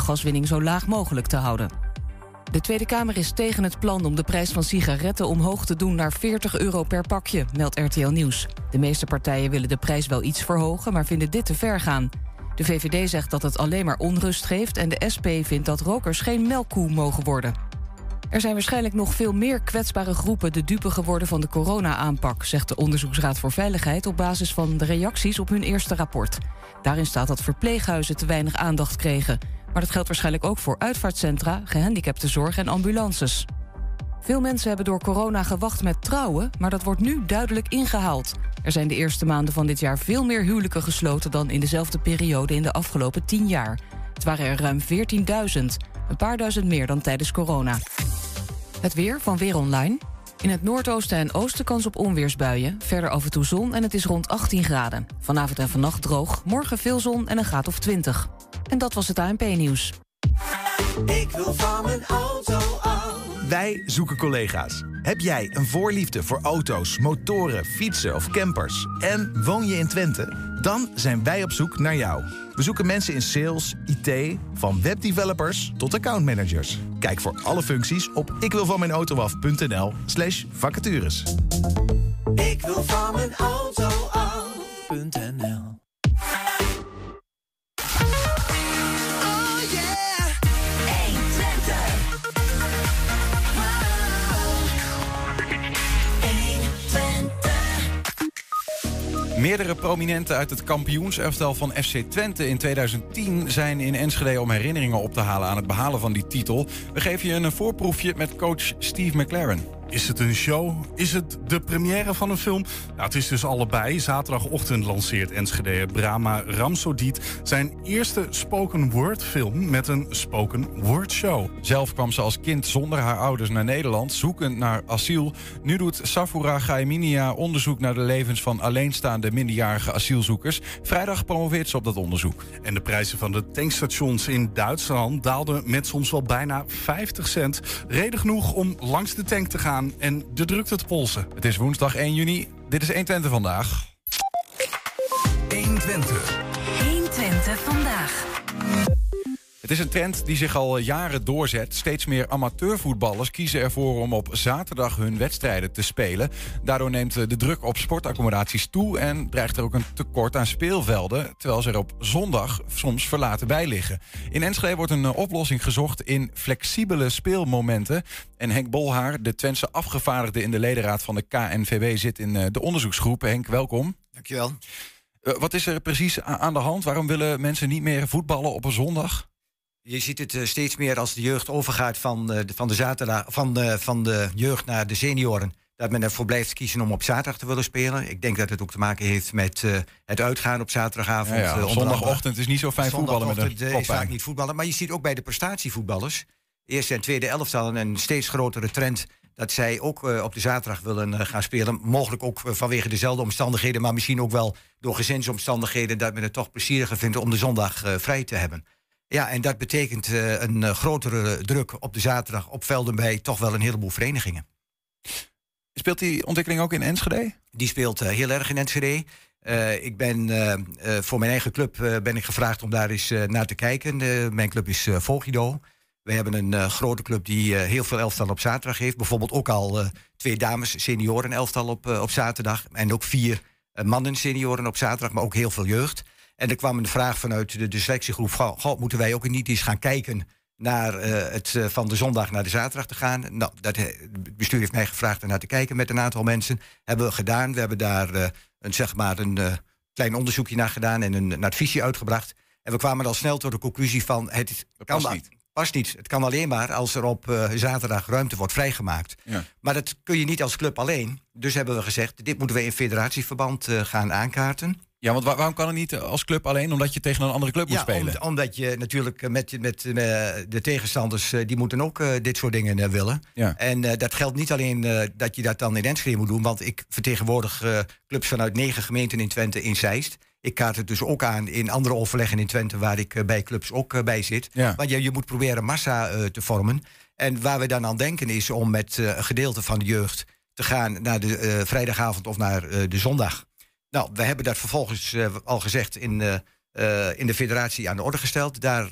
de gaswinning zo laag mogelijk te houden. De Tweede Kamer is tegen het plan om de prijs van sigaretten omhoog te doen naar 40 euro per pakje, meldt RTL Nieuws. De meeste partijen willen de prijs wel iets verhogen, maar vinden dit te ver gaan. De VVD zegt dat het alleen maar onrust geeft en de SP vindt dat rokers geen melkkoe mogen worden. Er zijn waarschijnlijk nog veel meer kwetsbare groepen de dupe geworden van de corona-aanpak, zegt de Onderzoeksraad voor Veiligheid op basis van de reacties op hun eerste rapport. Daarin staat dat verpleeghuizen te weinig aandacht kregen. Maar dat geldt waarschijnlijk ook voor uitvaartcentra, gehandicaptenzorg en ambulances. Veel mensen hebben door corona gewacht met trouwen, maar dat wordt nu duidelijk ingehaald. Er zijn de eerste maanden van dit jaar veel meer huwelijken gesloten dan in dezelfde periode in de afgelopen tien jaar. Het waren er ruim 14.000, een paar duizend meer dan tijdens corona. Het weer van Weer Online. In het noordoosten en oosten kans op onweersbuien. Verder af en toe zon en het is rond 18 graden. Vanavond en vannacht droog, morgen veel zon en een graad of 20. En dat was het ANP-nieuws. Ik wil van mijn auto af. Wij zoeken collega's. Heb jij een voorliefde voor auto's, motoren, fietsen of campers en woon je in Twente? Dan zijn wij op zoek naar jou. We zoeken mensen in sales, IT, van webdevelopers tot accountmanagers. Kijk voor alle functies op ikwilvanmijnautoaf.nl slash vacatures. Ik wil van mijn auto af.nl Meerdere prominenten uit het kampioenselftal van FC Twente in 2010 zijn in Enschede om herinneringen op te halen aan het behalen van die titel. We geven je een voorproefje met coach Steve McLaren. Is het een show? Is het de première van een film? Nou, het is dus allebei. Zaterdagochtend lanceert Enschede Brahma Ramsodiet zijn eerste spoken word film met een spoken word show. Zelf kwam ze als kind zonder haar ouders naar Nederland, zoekend naar asiel. Nu doet Safura Gaiminia onderzoek naar de levens van alleenstaande minderjarige asielzoekers. Vrijdag promoveert ze op dat onderzoek. En de prijzen van de tankstations in Duitsland daalden met soms wel bijna 50 cent. Reden genoeg om langs de tank te gaan en de drukte te polsen. Het is woensdag 1 juni. Dit is 120 vandaag. 120. 120 vandaag. Het is een trend die zich al jaren doorzet. Steeds meer amateurvoetballers kiezen ervoor om op zaterdag hun wedstrijden te spelen. Daardoor neemt de druk op sportaccommodaties toe en dreigt er ook een tekort aan speelvelden, terwijl ze er op zondag soms verlaten bij liggen. In Enschede wordt een oplossing gezocht in flexibele speelmomenten. En Henk Bolhaar, de Twentse afgevaardigde in de ledenraad van de KNVB, zit in eh, de onderzoeksgroep. Henk, welkom. Dankjewel. Uh, wat is er precies aan de hand? Waarom willen mensen niet meer voetballen op een zondag? Je ziet het uh, steeds meer als de jeugd overgaat van, uh, de, van, de zaterdag, van, de, van de jeugd naar de senioren. Dat men ervoor blijft kiezen om op zaterdag te willen spelen. Ik denk dat het ook te maken heeft met uh, het uitgaan op zaterdagavond. Ja, ja, zondagochtend is niet zo fijn voetballen met een is vaak niet voetballen. Maar je ziet ook bij de prestatievoetballers... eerste en tweede elftal een steeds grotere trend... dat zij ook op de zaterdag willen gaan spelen. Mogelijk ook vanwege dezelfde omstandigheden... maar misschien ook wel door gezinsomstandigheden... dat men het toch plezieriger vindt om de zondag vrij te hebben. Ja, en dat betekent uh, een uh, grotere druk op de zaterdag op velden bij toch wel een heleboel verenigingen. Speelt die ontwikkeling ook in Enschede? Die speelt uh, heel erg in Enschede. ik ben voor mijn eigen club ben ik gevraagd om daar eens naar te kijken. mijn club is Vogido. We hebben een grote club die heel veel elftal op zaterdag heeft. Bijvoorbeeld ook al twee dames senioren elftal op, op zaterdag. En ook vier mannen senioren op zaterdag, maar ook heel veel jeugd. En er kwam een vraag vanuit de, selectiegroep: goh, moeten wij ook niet eens gaan kijken naar uh, het uh, van de zondag naar de zaterdag te gaan? Nou, dat, het bestuur heeft mij gevraagd om naar te kijken met een aantal mensen. Hebben we gedaan. We hebben daar uh, een, zeg maar een klein onderzoekje naar gedaan en een, een adviesje uitgebracht. En we kwamen al snel tot de conclusie van het dat kan past niet. Past niet. Het kan alleen maar als er op zaterdag ruimte wordt vrijgemaakt. Ja. Maar dat kun je niet als club alleen. Dus hebben we gezegd, dit moeten we in federatieverband gaan aankaarten. Ja, want waarom kan het niet als club alleen? Omdat je tegen een andere club moet spelen? Om, omdat je natuurlijk met, met uh, de tegenstanders... Die moeten ook uh, dit soort dingen willen. Ja. En dat geldt niet alleen dat je dat dan in Enschede moet doen... want ik vertegenwoordig clubs vanuit negen gemeenten in Twente in Zeist. Ik kaart het dus ook aan in andere overleggen in Twente... waar ik bij clubs ook bij zit. Ja. Want je, je moet proberen massa te vormen. En waar we dan aan denken is om met een gedeelte van de jeugd... te gaan naar de vrijdagavond of naar de zondag... Nou, we hebben dat vervolgens uh, al gezegd in, uh, uh, in de federatie aan de orde gesteld. Daar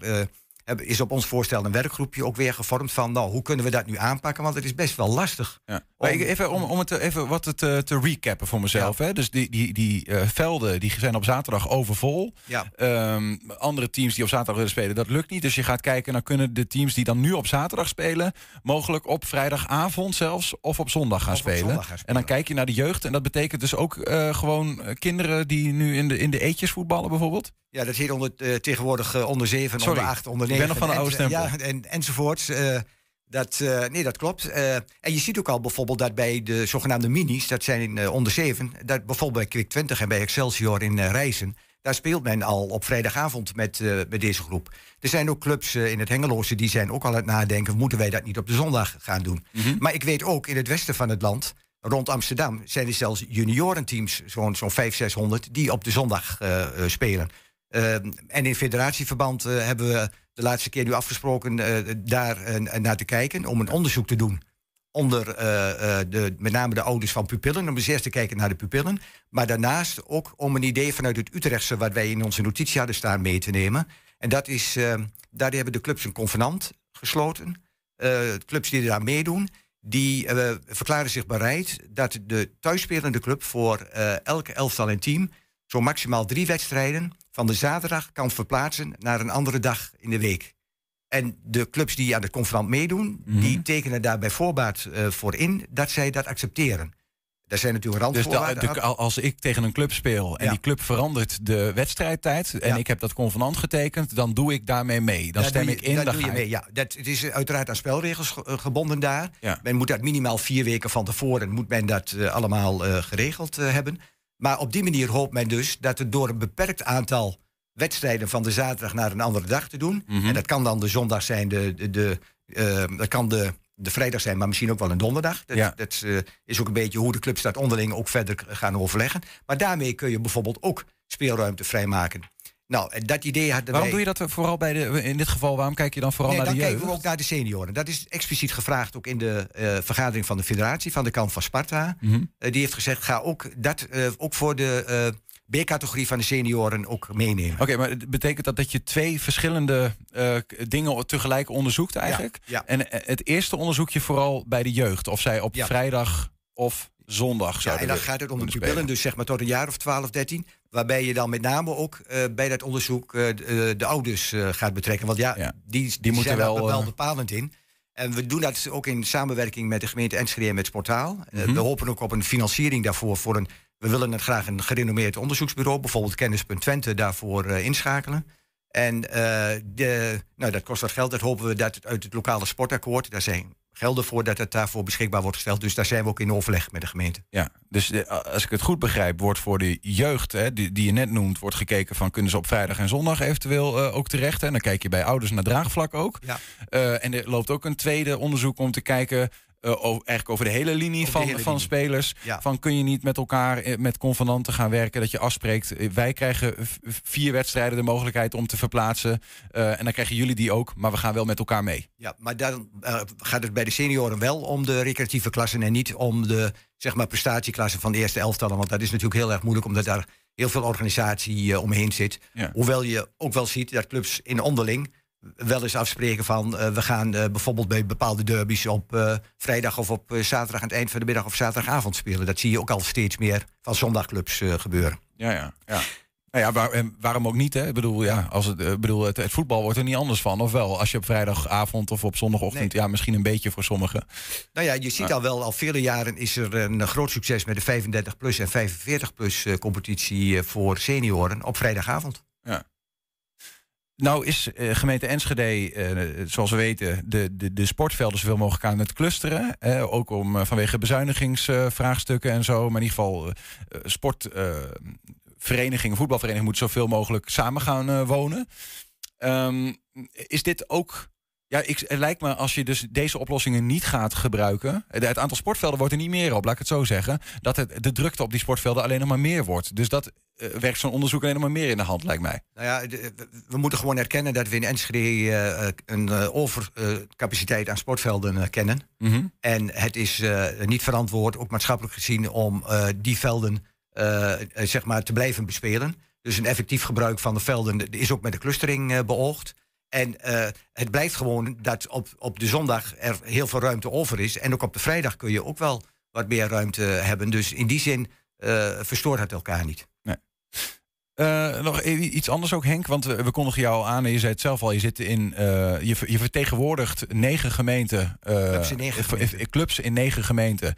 is op ons voorstel een werkgroepje ook weer gevormd van, nou, hoe kunnen we dat nu aanpakken? Want het is best wel lastig. Ja. Even om, om het eh, even wat te, te recappen voor mezelf. Hè? Dus die, die, die eh, velden die zijn op zaterdag overvol. Ja. Ehm, andere teams die op zaterdag willen spelen, dat lukt niet. Dus je gaat kijken, dan kunnen de teams die dan nu op zaterdag spelen, mogelijk op vrijdagavond zelfs of op zondag gaan, Of op spelen. zondag gaan En dan kijk je naar de jeugd. En dat betekent dus ook eh, gewoon eh, kinderen die nu in de, in de eetjes voetballen bijvoorbeeld. Ja, dat heet onder, eh, tegenwoordig eh, onder 7, Sorry, onder 8, onder ik 9. ben nog van de oude stempel. Ja, en, enzovoorts. Eh, dat, eh, nee, dat klopt. Eh, en je ziet ook al bijvoorbeeld dat bij de zogenaamde minis, dat zijn onder 7, dat bijvoorbeeld bij Quick 20 en bij Excelsior in Rijssen, daar speelt men al op vrijdagavond met, met deze groep. Er zijn ook clubs in het Hengeloze die zijn ook al aan het nadenken, moeten wij dat niet op de zondag gaan doen? Maar ik weet ook, in het westen van het land, rond Amsterdam, zijn er zelfs juniorenteams, zo'n zo'n 500, 600, die op de zondag spelen. Eh, en in federatieverband hebben we de laatste keer nu afgesproken eh, daar eh, naar te kijken om een onderzoek te doen. Onder eh, de, met name de ouders van pupillen. Om eens eerst te kijken naar de pupillen. Maar daarnaast ook om een idee vanuit het Utrechtse, wat wij in onze notitie hadden staan, mee te nemen. En dat is, daar hebben de clubs een convenant gesloten. Clubs die daar meedoen, die verklaren zich bereid dat de thuisspelende club voor elke elftal en team zo maximaal drie wedstrijden van de zaterdag kan verplaatsen naar een andere dag in de week. En de clubs die aan het convenant meedoen, die tekenen daar bij voorbaat eh, voor in dat zij dat accepteren. Daar zijn natuurlijk Dus de- randvoorwaarden. de- aan. als ik tegen een club speel en Ja. die club verandert de wedstrijdtijd en Ja. ik heb dat convenant getekend, dan doe ik daarmee mee. Dan stem ik in. daar dan doe je mee. Ja, dat, het is uiteraard aan spelregels ge- eh, gebonden daar. Men moet dat minimaal vier weken van tevoren moet men dat eh, allemaal geregeld hebben. Maar op die manier hoopt men dus dat het door een beperkt aantal wedstrijden van de zaterdag naar een andere dag te doen. Mhm. En dat kan dan de zondag zijn, de, de, de, eh, dat kan de, de vrijdag zijn, maar misschien ook wel een donderdag. Dat, Ja. dat eh, is ook een beetje hoe de clubs dat onderling ook verder gaan overleggen. Maar daarmee kun je bijvoorbeeld ook speelruimte vrijmaken. Nou, en dat idee hadden Waarom wij... doe je dat vooral bij de, in dit geval, waarom kijk je dan vooral Nee, naar dan de jeugd? kijken we ook naar de senioren. Dat is expliciet gevraagd ook in de eh, vergadering van de federatie van de kant van Sparta. Mhm. Eh, die heeft gezegd, ga ook dat eh, ook voor de B-categorie van de senioren ook meenemen. Oké, maar betekent dat dat je twee verschillende dingen tegelijk onderzoekt eigenlijk? ja. En het eerste onderzoek je vooral bij de jeugd, of zij op Ja. vrijdag of zondag Ja, en dan gaat het om de pupillen, dus zeg maar tot een jaar of 12, 13. Waarbij je dan met name ook eh, bij dat onderzoek eh, de, eh, de ouders gaat betrekken. Want ja, Ja. die, die, moeten zijn wel, bepalend in. En we doen dat ook in samenwerking met de gemeente Enschede en met Sportaal. Mhm. we hopen ook op een financiering daarvoor. Voor een, we willen het graag een gerenommeerd onderzoeksbureau, bijvoorbeeld Kennis.Twente, Twente, daarvoor inschakelen. En de, nou, dat kost wat geld. Dat hopen we dat het uit het lokale sportakkoord, daar zijn gelden voor dat het daarvoor beschikbaar wordt gesteld. Dus daar zijn we ook in overleg met de gemeente. Ja, dus eh, als ik het goed begrijp, wordt voor de jeugd, hè, die, die je net noemt, wordt gekeken van kunnen ze op vrijdag en zondag eventueel eh, ook terecht. En dan kijk je bij ouders naar draagvlak ook. Ja. Eh, en er loopt ook een tweede onderzoek om te kijken. Eh, over, eigenlijk over de hele linie Over van, hele van linie. spelers. Ja. Van kun je niet met elkaar eh, met convenanten gaan werken. Dat je afspreekt. eh, Wij krijgen vier wedstrijden de mogelijkheid om te verplaatsen. en dan krijgen jullie die ook. Maar we gaan wel met elkaar mee. Ja, maar dan gaat het bij de senioren wel om de recreatieve klassen en niet om de zeg maar, prestatieklassen van de eerste elftallen. Want dat is natuurlijk heel erg moeilijk, omdat daar heel veel organisatie omheen zit. Ja. Hoewel je ook wel ziet dat clubs in onderling wel eens afspreken van eh, we gaan eh, bijvoorbeeld bij bepaalde derbies op eh, vrijdag of op zaterdag aan het eind van de middag of zaterdagavond spelen. Dat zie je ook al steeds meer van zondagclubs gebeuren. Ja, ja. ja. Nou ja, waar- waarom ook niet? Hè? Ik bedoel, ja, als het, bedoel het, het voetbal wordt er niet anders van. Of wel? Als je op vrijdagavond of op zondagochtend, ja, misschien een beetje voor sommigen. Nou ja, je ziet al wel, al vele jaren is er een groot succes met de 35-plus en 45-plus eh, competitie voor senioren op vrijdagavond. Nou is eh, gemeente Enschede, eh, zoals we weten, de, de, de sportvelden zoveel mogelijk aan het clusteren. Ook om, eh, vanwege bezuinigingsvraagstukken en zo. Maar in ieder geval, sportverenigingen, voetbalverenigingen moeten zoveel mogelijk samen gaan wonen. Ehm, is dit ook... Ja, ik, het lijkt me als je dus deze oplossingen niet gaat gebruiken. Het aantal sportvelden wordt er niet meer op, laat ik het zo zeggen. Dat het, de drukte op die sportvelden alleen nog maar meer wordt. Dus dat eh, werkt zo'n onderzoek alleen nog maar meer in de hand, lijkt mij. Nou ja, de- we- moeten gewoon erkennen dat we in Enschede eh, eh, een overcapaciteit aan sportvelden kennen. Mhm. En het is niet verantwoord, ook maatschappelijk gezien, om die velden zeg maar te blijven bespelen. Dus een effectief gebruik van de velden is ook met de clustering beoogd. En eh, het blijft gewoon dat op, op de zondag er heel veel ruimte over is. En ook op de vrijdag kun je ook wel wat meer ruimte hebben. Dus in die zin eh, verstoort het elkaar niet. Eh, nog e- iets anders ook, Henk. Want we, kondigen jou aan en je zei het zelf al. Je, zit in, je, je vertegenwoordigt negen gemeenten. Clubs in negen gemeenten. clubs in negen gemeenten.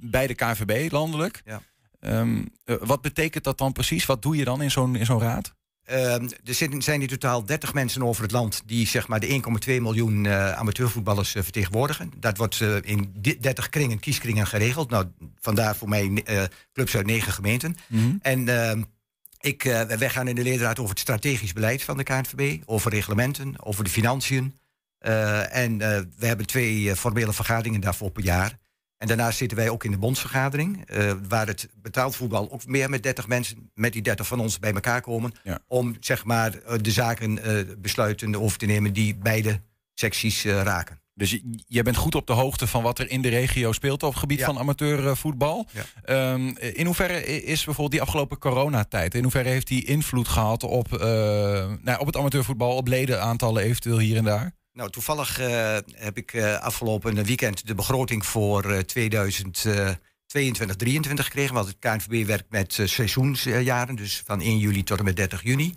bij de KNVB landelijk. Ja. Ehm, eh, wat betekent dat dan precies? Wat doe je dan in zo'n in zo'n raad? Ehm, er zitten- zijn in totaal 30 mensen over het land die zeg maar de 1,2 miljoen eh, amateurvoetballers eh, vertegenwoordigen. Dat wordt eh, in di- 30 kringen, kieskringen geregeld. Nou, vandaar voor mij clubs uit negen gemeenten. En ehm, ik, wij gaan in de ledenraad over het strategisch beleid van de KNVB, over reglementen, over de financiën. En we hebben twee formele vergaderingen daarvoor per jaar. En daarnaast zitten wij ook in de bondsvergadering, eh, waar het betaald voetbal ook meer met 30 mensen, met die 30 van ons bij elkaar komen. Ja. Om zeg maar eh, de zaken eh, besluiten over te nemen die beide secties raken. Dus je, jij bent goed op de hoogte van wat er in de regio speelt op het gebied Ja. van amateurvoetbal. Ja. Ehm, in hoeverre is bijvoorbeeld die afgelopen coronatijd, in hoeverre heeft die invloed gehad op, eh, nou, op het amateurvoetbal, op ledenaantallen eventueel hier en daar? Nou, toevallig eh, heb ik eh, afgelopen weekend de begroting voor eh 2022, 23 gekregen. Want het KNVB werkt met eh, seizoensjaren, dus van 1 juli tot en met 30 juni.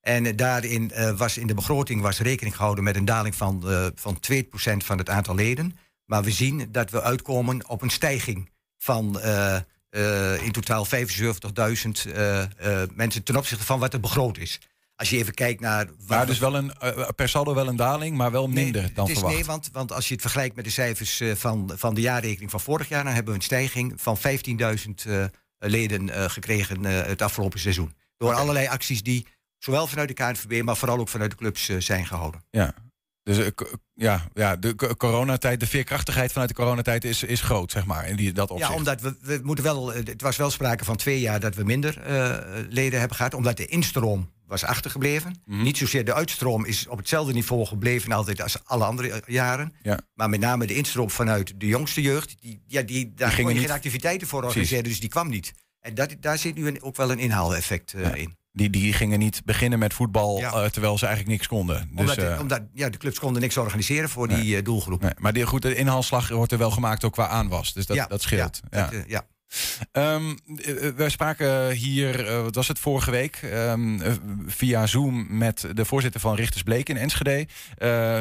En eh, daarin eh, was in de begroting was rekening gehouden met een daling van, eh van 2% van het aantal leden. Maar we zien dat we uitkomen op een stijging van eh, eh, in totaal 75.000 eh, eh, mensen ten opzichte van wat er begroot is. Als je even kijkt naar... Maar we- dus wel een, eh, per saldo wel een daling, maar wel minder Nee, dan het is, verwacht. Nee, want, want als je het vergelijkt met de cijfers eh, van, van de jaarrekening van vorig jaar, dan hebben we een stijging van 15.000 eh, leden eh, gekregen eh, het afgelopen seizoen. Door allerlei acties die zowel vanuit de KNVB, maar vooral ook vanuit de clubs eh, zijn gehouden. Ja. Dus eh, ja, ja, de coronatijd, de veerkrachtigheid vanuit de coronatijd is, is groot, zeg maar. In die, dat opzicht. Ja, omdat we, we moeten wel. eh, Het was wel sprake van twee jaar dat we minder eh, leden hebben gehad. Omdat de instroom was achtergebleven. Mhm. Niet zozeer de uitstroom is op hetzelfde niveau gebleven altijd als alle andere eh, jaren. Ja. Maar met name de instroom vanuit de jongste jeugd. Die, ja, die, daar gingen geen activiteiten voor organiseren, dus die kwam niet. En dat, daar zit nu een- ook wel een inhaaleffect Ja. in. Die, die gingen niet beginnen met voetbal Ja. eh, terwijl ze eigenlijk niks konden. Dus, Omdat, omdat ja, de clubs konden niks organiseren voor die doelgroep. nee, maar die, goed, de inhaalslag wordt er wel gemaakt ook qua aanwas. Dus dat, ja, dat scheelt. Ja, dat, ja. Eh, we spraken hier, eh, wat was het, vorige week, ehm, eh, via Zoom met de voorzitter van Richters Bleek in Enschede.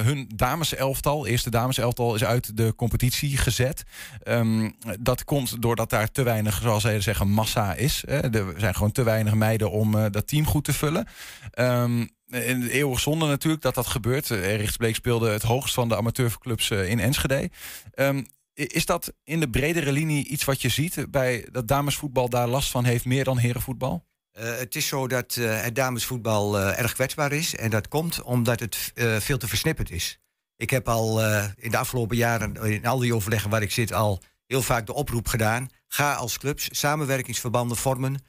Hun dameselftal, eerste dameselftal, is uit de competitie gezet. Ehm, dat komt doordat daar te weinig, zoals zij zeggen, massa is. Hè. Er zijn gewoon te weinig meiden om dat team goed te vullen. De eeuwig zonde natuurlijk dat dat gebeurt. Eh, Richters Bleek speelde het hoogst van de amateurclubs in Enschede. Is dat in de bredere linie iets wat je ziet bij dat damesvoetbal daar last van heeft, meer dan herenvoetbal? Eh, het is zo dat eh, het damesvoetbal eh, erg kwetsbaar is. En dat komt omdat het veel te versnipperd is. Ik heb al in de afgelopen jaren, in al die overleggen waar ik zit, al heel vaak de oproep gedaan. Ga als clubs samenwerkingsverbanden vormen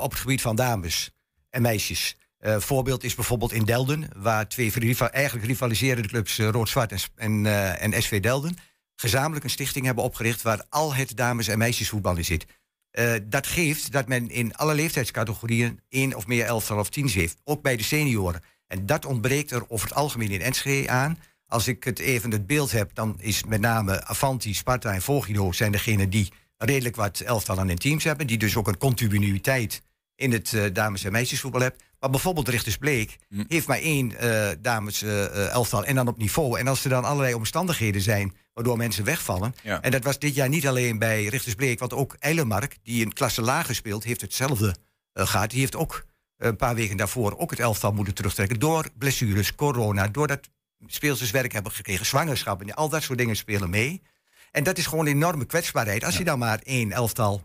op het gebied van dames en meisjes. Eh voorbeeld is bijvoorbeeld in Delden, waar twee eigenlijk rivaliserende clubs, Rood-Zwart en, en, en SV Delden, gezamenlijk een stichting hebben opgericht waar al het dames- en meisjesvoetbal in zit. Eh, dat geeft dat men in alle leeftijdscategorieën één of meer elftal of teams heeft. Ook bij de senioren. En dat ontbreekt er over het algemeen in Enschede aan. Als ik het even het beeld heb, dan is met name Avanti, Sparta en zijn degenen die redelijk wat elftallen en teams hebben. Die dus ook een continuïteit in het eh, dames- en meisjesvoetbal hebben. Maar bijvoorbeeld Richters Bleek Hm. heeft maar één eh dames eh, elftal en dan op niveau. En als er dan allerlei omstandigheden zijn waardoor mensen wegvallen... Ja. En dat was dit jaar niet alleen bij Richters Bleek, want ook Eilenmark, die een klasse lager speelt, heeft hetzelfde eh, gehad. Die heeft ook een paar weken daarvoor ook het elftal moeten terugtrekken. Door blessures, corona, doordat speelsters werk hebben gekregen, zwangerschappen, al dat soort dingen spelen mee. En dat is gewoon een enorme kwetsbaarheid. Als je dan maar één elftal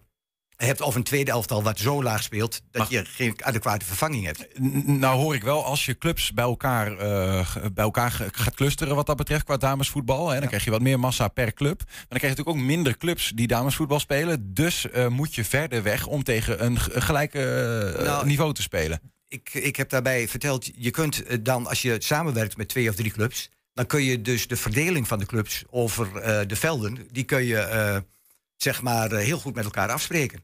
hebt of een tweede elftal wat zo laag speelt dat je geen adequate vervanging hebt. Nou hoor ik wel, als je clubs bij elkaar, eh, bij elkaar gaat clusteren wat dat betreft qua damesvoetbal, hè, dan krijg je wat meer massa per club. Maar dan krijg je natuurlijk ook minder clubs die damesvoetbal spelen. Dus eh, moet je verder weg om tegen een g- gelijk eh, Nou, niveau te spelen. ik, ik heb daarbij verteld, je kunt dan, als je samenwerkt met twee of drie clubs, dan kun je dus de verdeling van de clubs over de velden, die kun je zeg maar heel goed met elkaar afspreken.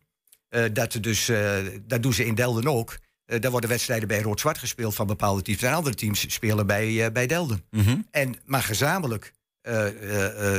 Eh, dat, dus, eh, dat doen ze in Delden ook. eh, daar worden wedstrijden bij Rood-Zwart gespeeld van bepaalde teams. En andere teams spelen bij, bij Delden. Mhm. En, maar gezamenlijk,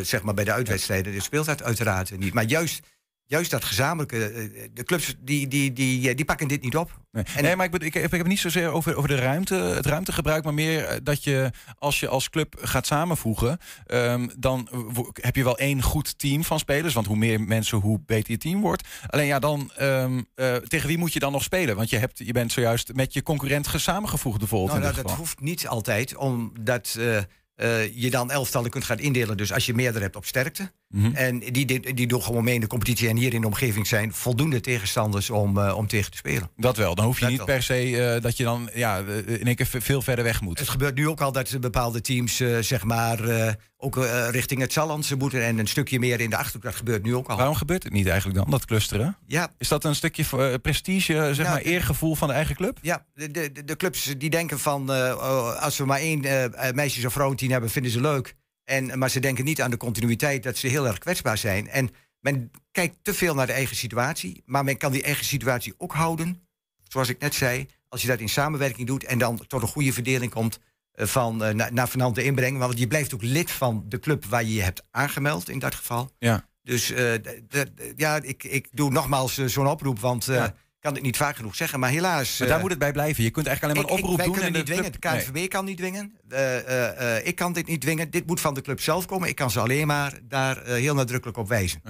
zeg maar bij de uitwedstrijden, speelt dat uiteraard niet. Maar juist, juist dat gezamenlijke, eh, de clubs die, die, die, eh, die pakken dit niet op. Nee, En- nee maar ik, ik, heb, ik heb het niet zozeer over, over de ruimte, het ruimtegebruik, maar meer eh, dat je als je als club gaat samenvoegen, ehm, dan heb je wel één goed team van spelers. Want hoe meer mensen, hoe beter je team wordt. Alleen ja, dan ehm, eh, tegen wie moet je dan nog spelen? Want je, hebt, je bent zojuist met je concurrent samengevoegd bijvoorbeeld. Nou, nou, dat hoeft niet altijd, omdat eh, eh, je dan elftallen kunt gaan indelen. Dus als je meerdere hebt op sterkte. Mhm. En die, die, die doen gewoon mee in de competitie en hier in de omgeving zijn voldoende tegenstanders om, eh, om tegen te spelen. Dat wel. Dan hoef je Dat niet wel. per se eh, dat je dan ja, eh, in één keer ve- veel verder weg moet. Het gebeurt nu ook al dat bepaalde teams zeg maar, ook richting het Zallandse moeten en een stukje meer in de achterhoek. Dat gebeurt nu ook al. Waarom gebeurt het niet eigenlijk dan, dat clusteren? Ja, Is dat een stukje prestige, zeg Nou, maar, eergevoel van de eigen club? Ja, de, de, de clubs die denken van oh, als we maar één meisjes- of vrouwenteam hebben, vinden ze leuk. En, maar ze denken niet aan de continuïteit dat ze heel erg kwetsbaar zijn. En men kijkt te veel naar de eigen situatie, maar men kan die eigen situatie ook houden. Zoals ik net zei, als je dat in samenwerking doet en dan tot een goede verdeling komt eh, van eh, na- naar venante inbreng. Want je blijft ook lid van de club waar je je hebt aangemeld in dat geval. Ja. Dus eh, ja, ik, ik doe nogmaals zo'n oproep, want Ja. Ik kan het niet vaak genoeg zeggen. Maar helaas. Maar daar eh, moet het bij blijven. Je kunt eigenlijk alleen maar een ik- oproep wij doen. kunnen en niet dwingen. De KNVB Nee. kan niet dwingen. Eh, eh, ik kan dit niet dwingen. Dit moet van de club zelf komen. Ik kan ze alleen maar daar heel nadrukkelijk op wijzen.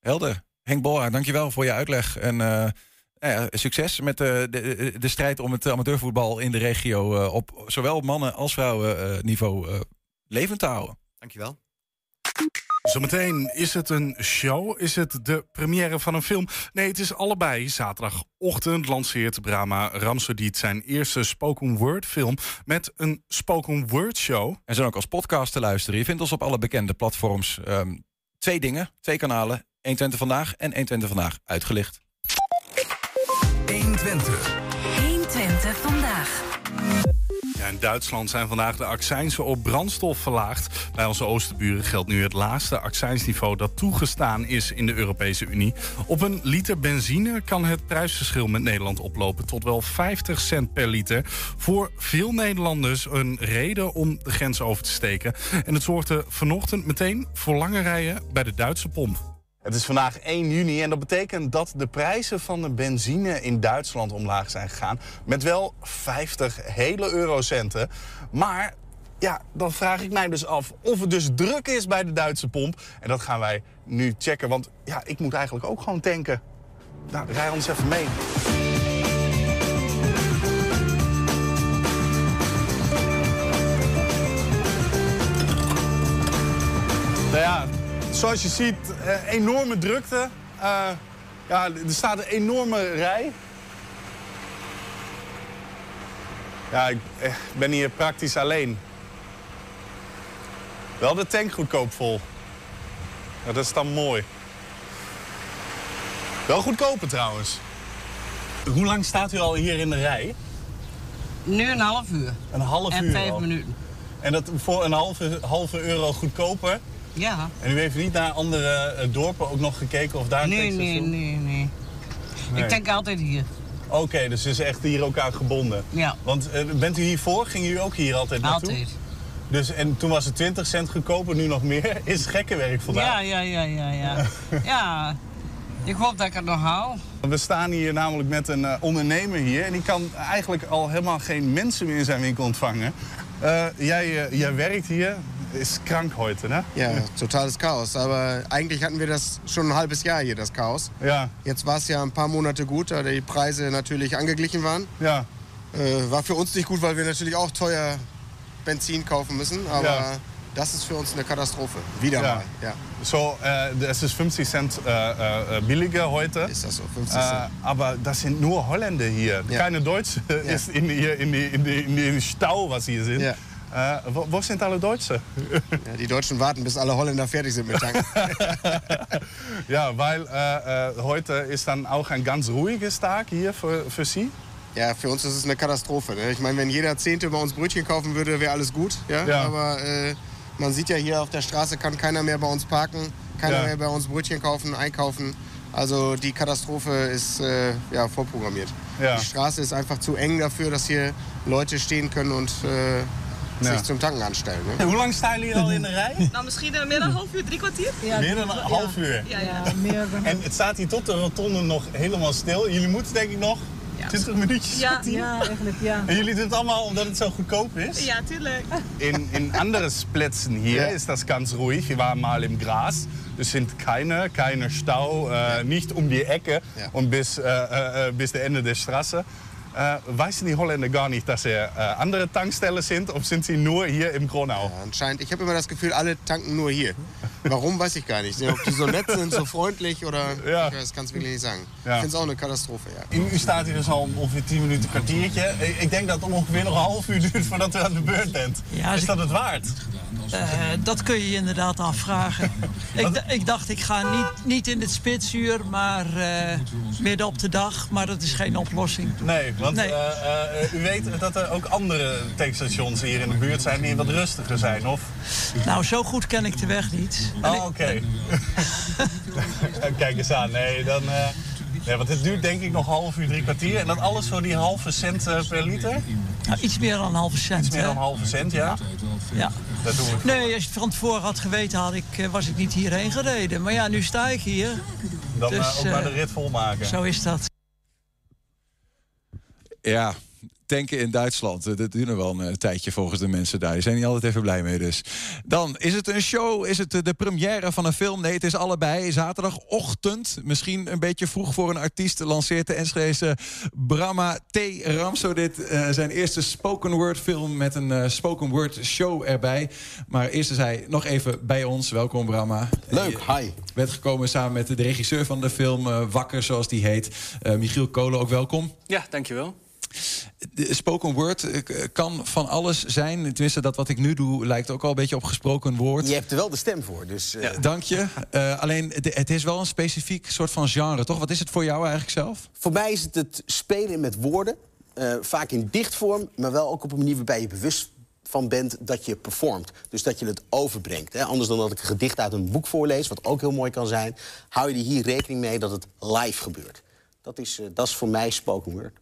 Helder. Henk Bolhaar, dankjewel voor je uitleg. En nou ja, succes met de, de, de strijd om het amateurvoetbal in de regio... op zowel mannen- als vrouwen niveau eh, levend te houden. Dankjewel. Zometeen is het een show, is het de première van een film? Nee, het is allebei. Zaterdagochtend lanceert Brahma Ramsodiet zijn eerste spoken word film met een spoken word show. En zijn ook als podcast te luisteren. Je vindt ons op alle bekende platforms. Ehm, twee dingen, twee kanalen. 120 Vandaag en 120 Vandaag uitgelicht. 120 vandaag. In Duitsland zijn vandaag de accijnsen op brandstof verlaagd. Bij onze oosterburen geldt nu het laagste accijnsniveau dat toegestaan is in de Europese Unie. Op een liter benzine kan het prijsverschil met Nederland oplopen tot wel 50 cent per liter. Voor veel Nederlanders een reden om de grens over te steken. En het zorgde vanochtend meteen voor lange rijen bij de Duitse pomp. Het is vandaag 1 juni en dat betekent dat de prijzen van de benzine in Duitsland omlaag zijn gegaan. Met wel 50 hele eurocenten. Maar ja, dan vraag ik mij dus af of het dus druk is bij de Duitse pomp. En dat gaan wij nu checken, want ja, ik moet eigenlijk ook gewoon tanken. Nou, rij ons even mee. Nou ja, zoals je ziet, eh, enorme drukte. Eh, ja, er staat een enorme rij. Ja, ik eh, ben hier praktisch alleen. Wel de tank goedkoop vol. Ja, dat is dan mooi. Wel goedkoper trouwens. Hoe lang staat u al hier in de rij? Nu een half uur. Een half En uur vijf al. minuten. En dat voor een halve, halve euro goedkoper. Ja. En u heeft niet naar andere eh, dorpen ook nog gekeken of daar Nee, nee, nee, nee. Nee. Ik denk altijd hier. Oké, dus het is echt hier ook aan gebonden. Ja. Want eh, bent u hiervoor? Ging u ook hier altijd naartoe? Altijd. Dus, en toen was het 20 cent goedkoper, nu nog meer. Is gekke werk vandaag. Ja, ja, ja, ja, ja. ja. Ik hoop dat ik het nog haal. We staan hier namelijk met een eh, ondernemer hier. En die kan eigenlijk al helemaal geen mensen meer in zijn winkel ontvangen. Jij, jij werkt hier. Is krank heute, ne? Ja, totales Chaos. Aber eigentlich hatten wir das schon ein halbes Jahr hier, das Chaos. Ja, Jetzt war es ja ein paar Monate gut, da die Preise natürlich angeglichen waren. ja. Äh, war für uns nicht gut, weil wir natürlich auch teuer Benzin kaufen müssen. Aber Ja. das ist für uns eine Katastrophe. Wieder Ja. mal. Ja, So, äh, es ist 50 Cent äh, äh, billiger heute. ist das so. 50 Äh, Cent. aber das sind nur Holländer hier. Ja. Keine Deutsche ist in, hier in, die, in, die, in den Stau, was hier sind. Äh, wo, wo sind alle Deutsche? Ja, die Deutschen warten, bis alle Holländer fertig sind mit tanken. ja, weil äh, äh, heute ist dann auch ein ganz ruhiges Tag hier für, für Sie. ja, für uns ist es eine Katastrophe. Ne? Ich meine, wenn jeder Zehnte bei uns Brötchen kaufen würde, wäre alles gut. Ja? Ja. Aber äh, man sieht ja hier auf der Straße kann keiner mehr bei uns parken, keiner Ja. mehr bei uns Brötchen kaufen, einkaufen. Also die Katastrophe ist äh, ja, vorprogrammiert. Ja. Die Straße ist einfach zu eng dafür, dass hier Leute stehen können und äh, Ja. zum Tanken anstellen. Ne? Hoe lang staan jullie al in de rij? Nou, misschien eh, meer dan een half uur, drie kwartier. Meer dan een half uur. Ja, ja. En het staat hier tot de rotonde nog helemaal stil. Jullie moeten denk ik nog 20 minuutjes. Ja, ja, eigenlijk ja. En jullie doen het allemaal omdat het zo goedkoop is? Ja, tuurlijk. In, in andere Plätzen hier ist das ganz ruhig. Wir waren mal im Gras. Es sind keine, keine Stau, äh, nicht um die Ecke und bis, äh, äh, bis der Ende der Straße. Äh, weißen die Holländer gar nicht, dass er äh, andere Tankstellen sind oder sind sie nur hier im Gronau? Ja, anscheinend, ich habe immer das Gefühl, alle tanken nur hier. Warum, weiß ich gar nicht. Ob die so nett sind, so freundlich oder... Ja. Ich weiß, kann es wirklich nicht sagen. Ja. Ich finde es auch eine Katastrophe, ja. U, u staat hier dus al ongeveer 10 minuten, een kwartiertje. Ik, ik denk dat het ongeveer nog een half uur duurt voordat u aan de beurt bent. Ja, is ik- dat het waard? Eh, dat kun je je inderdaad afvragen. ik, ik dacht, ik ga niet, niet in het spitsuur, maar eh, midden op de dag. Maar dat is geen oplossing. Nee, want Nee. eh, eh, u weet dat er ook andere tankstations hier in de buurt zijn die wat rustiger zijn, of? Nou, zo goed ken ik de weg niet. Oh, oké. Kijk eens aan. Nee, dan... eh, nee, want het duurt denk ik nog half uur, drie kwartier. En dat alles voor die halve cent eh, per liter? nou, iets meer dan een halve cent. Iets meer dan een halve cent, ja? Ja. Dat doen we. Nee, als je het van tevoren had geweten, had ik, eh, was ik niet hierheen gereden. Maar ja, nu sta ik hier. Dan Dus, eh, ook maar eh, de rit volmaken. Zo is dat. Ja, tanken in Duitsland. Eh, Dat duurt nog wel een eh, tijdje volgens de mensen daar. Die zijn niet altijd even blij mee dus. Dan, is het een show? Is het eh, de première van een film? Nee, het is allebei. Zaterdagochtend, misschien een beetje vroeg voor een artiest... lanceert de Enschedese Brahma T. Ramsodit... eh, zijn eerste spoken word film met een spoken word show erbij. Maar eerst is hij nog even bij ons. Welkom, Brahma. Leuk, hi. Bent gekomen samen met de regisseur van de film, Wakker zoals die heet. Eh, Michiel Kolen, ook welkom. Ja, dankjewel. Spoken word eh, kan van alles zijn. Tenminste, dat wat ik nu doe lijkt ook al een beetje op gesproken woord. Je hebt er wel de stem voor, dus... eh, Dank je. Eh, alleen, de- het is wel een specifiek soort van genre, toch? Wat is het voor jou eigenlijk zelf? Voor mij is het het spelen met woorden. vaak in dichtvorm, maar wel ook op een manier waarbij je bewust van bent dat je performt. Dus dat je het overbrengt. Hè? Anders dan dat ik een gedicht uit een boek voorlees, wat ook heel mooi kan zijn... hou je er hier rekening mee dat het live gebeurt. Dat is, dat is voor mij spoken word.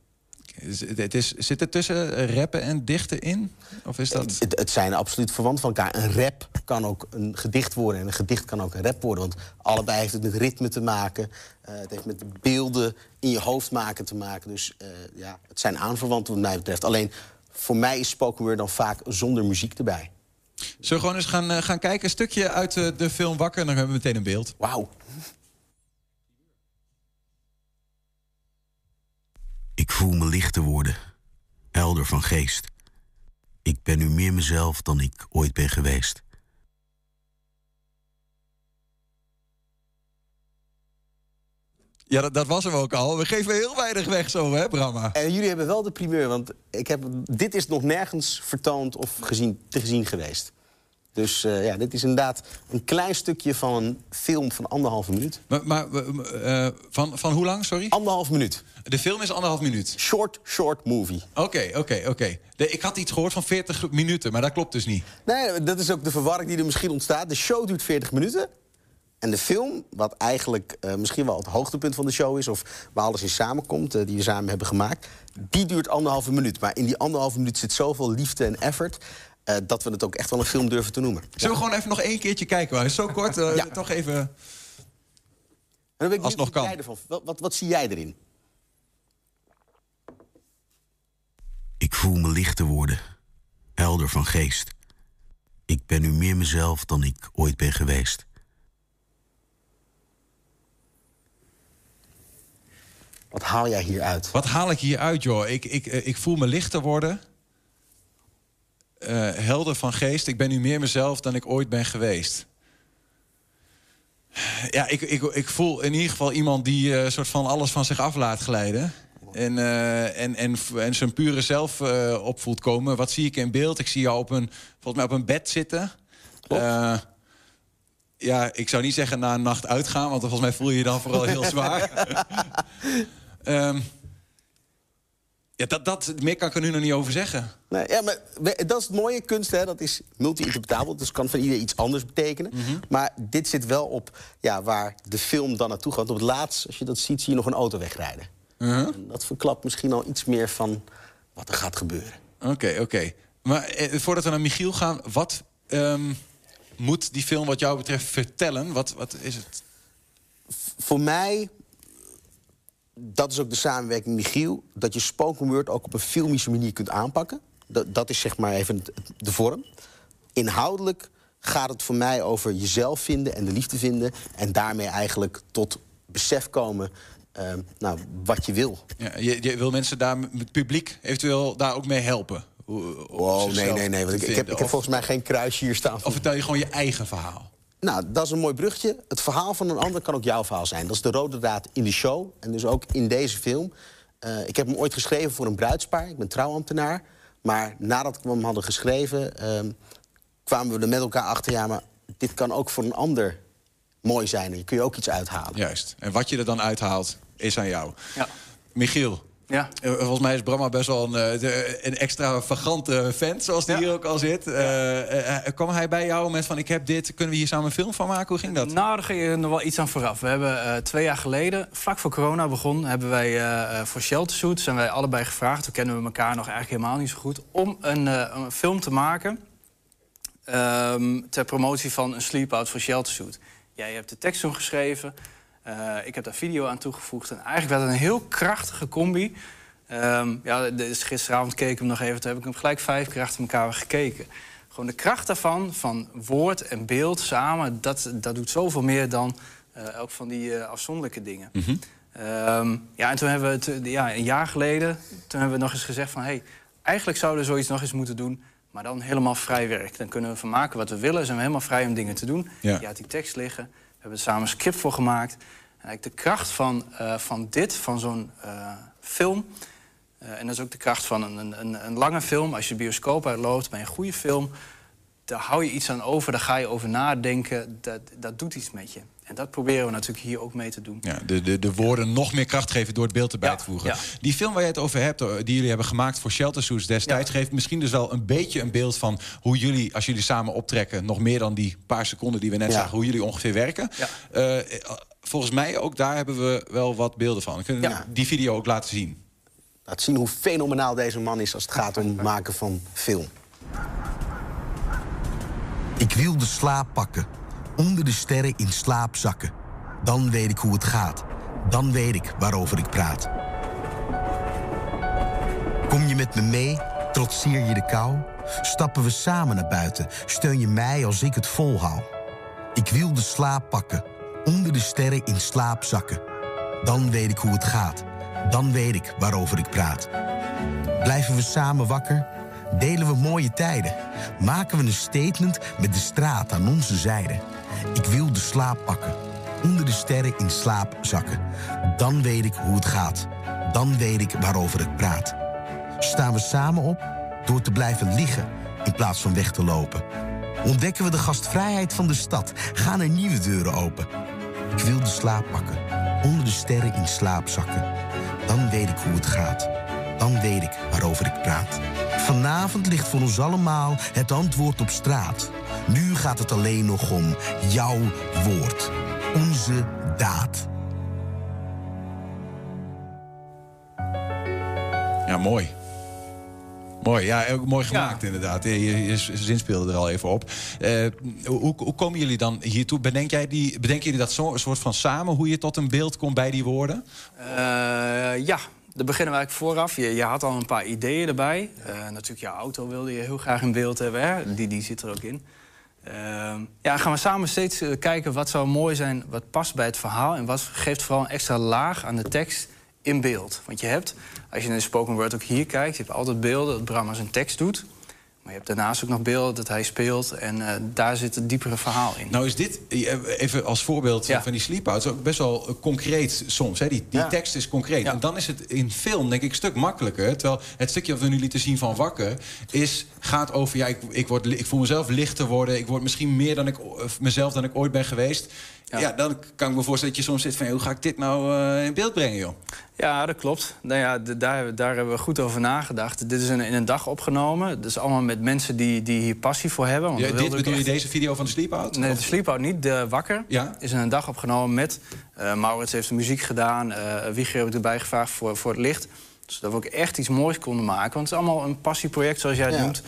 Het is, zit er tussen rappen en dichten in? Of is dat... Het, het zijn absoluut verwant van elkaar. Een rap kan ook een gedicht worden en een gedicht kan ook een rap worden. Want allebei heeft het met ritme te maken. eh, het heeft met beelden in je hoofd maken te maken. Dus eh, ja, het zijn aanverwanten wat mij betreft. Alleen voor mij is spoken word dan vaak zonder muziek erbij. Zullen we gewoon eens gaan, eh, gaan kijken? Een stukje uit de film Wakker en dan hebben we meteen een beeld. Wauw. Ik voel me lichter worden, helder van geest. Ik ben nu meer mezelf dan ik ooit ben geweest. Ja, dat, dat was hem ook al. We geven heel weinig weg zo, hè, Brahma? En jullie hebben wel de primeur, want ik heb, dit is nog nergens vertoond of gezien, te gezien geweest. Dus eh, ja, dit is inderdaad een klein stukje van een film van anderhalve minuut. Maar, maar eh, van, van hoe lang, sorry? Anderhalf minuut. De film is anderhalf minuut? Short, short movie. Oké, oké, oké. Ik had iets gehoord van 40 minuten, maar dat klopt dus niet. Nee, dat is ook de verwarring die er misschien ontstaat. De show duurt 40 minuten. En de film, wat eigenlijk eh, misschien wel het hoogtepunt van de show is... of waar alles in samenkomt, eh, die we samen hebben gemaakt... die duurt anderhalve minuut. Maar in die anderhalve minuut zit zoveel liefde en effort... eh, dat we het ook echt wel een film durven te noemen. Zullen we gewoon even nog één keertje kijken? Maar zo kort, eh, Ja. toch even... En dan ben ik Als nog kan. jij ervan- Wat, wat, wat zie jij erin? Ik voel me lichter worden, helder van geest. Ik ben nu meer mezelf dan ik ooit ben geweest. Wat haal jij hieruit? Wat haal ik hier uit, joh? Ik, ik, eh, ik voel me lichter worden. Eh, helder van geest. Ik ben nu meer mezelf dan ik ooit ben geweest. Ja, ik, ik, ik voel in ieder geval iemand die eh, soort van alles van zich af laat glijden. En, eh, en, en, en zijn pure zelf eh, op voelt komen. Wat zie ik in beeld? Ik zie jou op een, volgens mij op een bed zitten. Ja, ik zou niet zeggen na een nacht uitgaan, want volgens mij voel je je dan vooral heel zwaar. Ehm, Ja, dat, dat, meer kan ik er nu nog niet over zeggen. Nee, ja, maar we- dat is het mooie kunst, hè? dat is multi-interpretabel. Dus kan van ieder iets anders betekenen. Maar dit zit wel op ja, waar de film dan naartoe gaat. Op het laatst, als je dat ziet, zie je nog een auto wegrijden. En dat verklapt misschien al iets meer van wat er gaat gebeuren. Oké, oké. Maar eh, voordat we naar Michiel gaan, wat ehm, moet die film wat jou betreft vertellen? Wat, wat is het? Voor mij, dat is ook de samenwerking Michiel... dat je spoken word ook op een filmische manier kunt aanpakken. Dat, dat is zeg maar even de vorm. Inhoudelijk gaat het voor mij over jezelf vinden en de liefde vinden... en daarmee eigenlijk tot besef komen eh, nou, wat je wil. Ja, je, je wil mensen daar, met het publiek, eventueel daar ook mee helpen? Hoe- Oh, nee, nee, nee. Want ik, ik, heb, ik heb volgens mij geen kruisje hier staan. Of vertel je gewoon je eigen verhaal? Nou, dat is een mooi brugje. Het verhaal van een ander kan ook jouw verhaal zijn. Dat is de rode draad in de show. En dus ook in deze film. Eh, ik heb hem ooit geschreven voor een bruidspaar. Ik ben trouwambtenaar. Maar nadat we hem hadden geschreven... ehm, kwamen we er met elkaar achter... ja, maar dit kan ook voor een ander mooi zijn. En je kun je ook iets uithalen. Juist. En wat je er dan uithaalt, is aan jou. Ja. Michiel. Ja. Eh, Volgens mij is Bramma best wel een, eh, een extravagante vent, zoals die hier ook al zit. Eh, eh, kwam hij bij jou met van ik heb dit, kunnen we hier samen een film van maken? Hoe ging dat? Nou, daar ging je nog wel iets aan vooraf. We hebben twee jaar geleden, vlak voor corona begon... hebben wij voor Shelter Suit, zijn wij allebei gevraagd... toen kennen we elkaar nog eigenlijk helemaal niet zo goed... om een, een film te maken ehm, ter promotie van een sleep-out voor Shelter Suit. Jij hebt de tekst toen geschreven, eh, ik heb daar video aan toegevoegd... en eigenlijk werd het een heel krachtige combi... Ehm, ja, dus gisteravond keek ik hem nog even. Toen heb ik hem gelijk vijf keer achter elkaar gekeken. Gewoon de kracht daarvan, van woord en beeld samen... dat, dat doet zoveel meer dan eh, elk van die eh, afzonderlijke dingen. Ehm, ja, en toen hebben we het, eh, ja, een jaar geleden... toen hebben we nog eens gezegd van... Hey, eigenlijk zouden we zoiets nog eens moeten doen... maar dan helemaal vrij werk. Dan kunnen we van maken wat we willen. Zijn we helemaal vrij om dingen te doen. Ja. Je had die tekst liggen. We hebben er samen een script voor gemaakt. Eigenlijk de kracht van, eh, van dit, van zo'n eh, film... Eh, en dat is ook de kracht van een, een- een, lange film. Als je de bioscoop uitloopt bij een goede film... daar hou je iets aan over, daar ga je over nadenken. Dat, dat doet iets met je. En dat proberen we natuurlijk hier ook mee te doen. Ja, de, de, de woorden nog meer kracht geven door het beeld erbij Ja, te voegen. ja. Die film waar je het over hebt, die jullie hebben gemaakt voor Shelter Suits destijds, geeft misschien dus wel een beetje een beeld van hoe jullie, als jullie samen optrekken, nog meer dan die paar seconden die we net zagen, hoe jullie ongeveer werken. Eh, volgens mij ook daar hebben we wel wat beelden van. Kunnen we Ja. die video ook laten zien? Laat zien hoe fenomenaal deze man is als het gaat om het maken van film. Ik wil de slaap pakken, onder de sterren in slaap zakken. Dan weet ik hoe het gaat. Dan weet ik waarover ik praat. Kom je met me mee, trotseer je de kou? Stappen we samen naar buiten, steun je mij als ik het volhoud. Ik wil de slaap pakken, onder de sterren in slaap zakken. Dan weet ik hoe het gaat. Dan weet ik waarover ik praat. Blijven we samen wakker? Delen we mooie tijden? Maken we een statement met de straat aan onze zijde? Ik wil de slaap pakken, onder de sterren in slaap zakken. Dan weet ik hoe het gaat. Dan weet ik waarover ik praat. Staan we samen op door te blijven liggen in plaats van weg te lopen? Ontdekken we de gastvrijheid van de stad? Gaan er nieuwe deuren open? Ik wil de slaap pakken, onder de sterren in slaap zakken. Dan weet ik hoe het gaat. Dan weet ik waarover ik praat. Vanavond ligt voor ons allemaal het antwoord op straat. Nu gaat het alleen nog om jouw woord. Onze daad. Ja, mooi. Mooi, ja, ook mooi gemaakt inderdaad. Je, je, je zin speelde er al even op. Eh, hoe, hoe komen jullie dan hiertoe? Bedenk jij die, bedenken jullie dat zo, een soort van samen... hoe je tot een beeld komt bij die woorden? Eh, ja, daar beginnen we eigenlijk vooraf. Je, je had al een paar ideeën erbij. Eh, natuurlijk, je auto wilde je heel graag in beeld hebben. Hè? Die, die zit er ook in. Ja, gaan we samen steeds kijken wat zou mooi zijn, wat past bij het verhaal... en wat geeft vooral een extra laag aan de tekst in beeld. Want je hebt, als je in de spoken word ook hier kijkt... je hebt altijd beelden dat Bram zijn tekst doet... maar je hebt daarnaast ook nog beelden dat hij speelt... en eh, daar zit het diepere verhaal in. Nou is dit, eh, even als voorbeeld van die sleep-outs... ook best wel eh, concreet soms. Hè? Die, die Ja. tekst is concreet. En dan is het in film denk ik een stuk makkelijker. Terwijl het stukje wat we nu lieten zien van Wakker... Is, gaat over, ja, ik, ik, word, ik voel mezelf lichter worden. Ik word misschien meer dan ik, mezelf dan ik ooit ben geweest. Ja. dan kan ik me voorstellen dat je soms zit van... hoe ga ik dit nou eh, in beeld brengen, joh? Ja, dat klopt. Nou ja, daar, daar hebben we goed over nagedacht. Dit is in, in een dag opgenomen. Dus allemaal met mensen die, die hier passie voor hebben. Want Ja, we dit bedoel je deze video van de Sleepout? Nee, Of- de Sleepout niet. De Wakker Ja. is in een dag opgenomen met... eh, Maurits heeft de muziek gedaan. eh Wieger heb ik erbij gevraagd voor, voor het licht. Zodat we ook echt iets moois konden maken. Want het is allemaal een passieproject, zoals jij het Ja. noemt.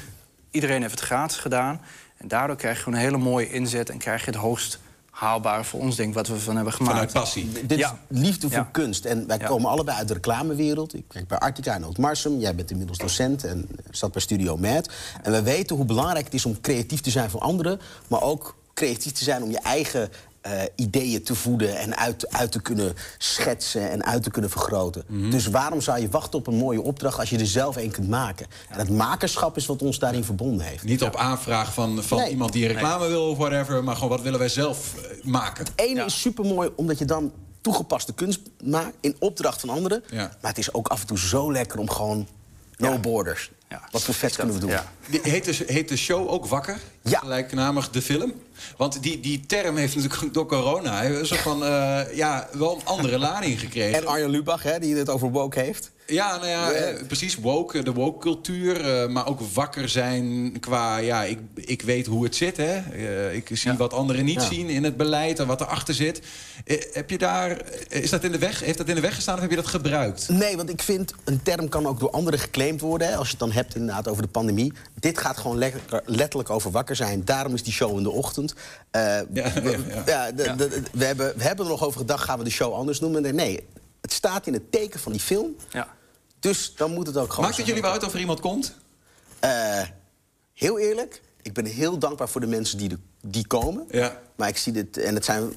Iedereen heeft het gratis gedaan. En daardoor krijg je gewoon een hele mooie inzet... en krijg je het hoogst haalbare voor ons, denk ik, wat we van hebben gemaakt. Vanuit passie. Dit Ja. is liefde voor Ja. kunst. En wij Ja. komen allebei uit de reclamewereld. Ik werk bij Artica en Oud-Marsum. Jij bent inmiddels docent en zat bij Studio Mad. En we weten hoe belangrijk het is om creatief te zijn voor anderen... maar ook creatief te zijn om je eigen eh, ideeën te voeden... en uit, uit te kunnen schetsen en uit te kunnen vergroten. Mhm. Dus waarom zou je wachten op een mooie opdracht... als je er zelf een kunt maken? En het makerschap is wat ons daarin verbonden heeft. Niet op aanvraag van, van Nee. iemand die reclame wil of whatever... maar gewoon wat willen wij zelf eh, maken. Ene is supermooi omdat je dan toegepaste kunst maakt in opdracht van anderen. Ja. Maar het is ook af en toe zo lekker om gewoon no borders. Wat voor vet kunnen we doen? Heet de, heet de show ook Wakker? Ja. Gelijknamig de film? Want die, die term heeft natuurlijk door corona... een soort van, eh, ja, wel een andere lading gekregen. En Arjen Lubach, hè, die het over woke heeft. Ja, nou ja, eh, precies. Woke, de woke-cultuur. eh, maar ook wakker zijn qua... Ja, ik, ik weet hoe het zit, hè. Ik zie wat anderen niet Ja. zien in het beleid en wat erachter zit. Heb je daar... Is dat in de weg? Heeft dat in de weg gestaan of heb je dat gebruikt? Nee, want ik vind een term kan ook door anderen geclaimd worden. Hè, als je het dan hebt inderdaad over de pandemie. Dit gaat gewoon lekker, letterlijk over wakker zijn. Daarom is die show in de ochtend. Eh, we, ja. ja, de- de- we, hebben, we hebben er nog over gedacht, gaan we de show anders noemen? Nee, het staat in het teken van die film. Ja. Dus dan moet het ook gewoon Maakt het jullie wel uit of er iemand komt? Eh, heel eerlijk, ik ben heel dankbaar voor de mensen die, de, die komen. Ja. Maar ik zie dit, en het, zijn,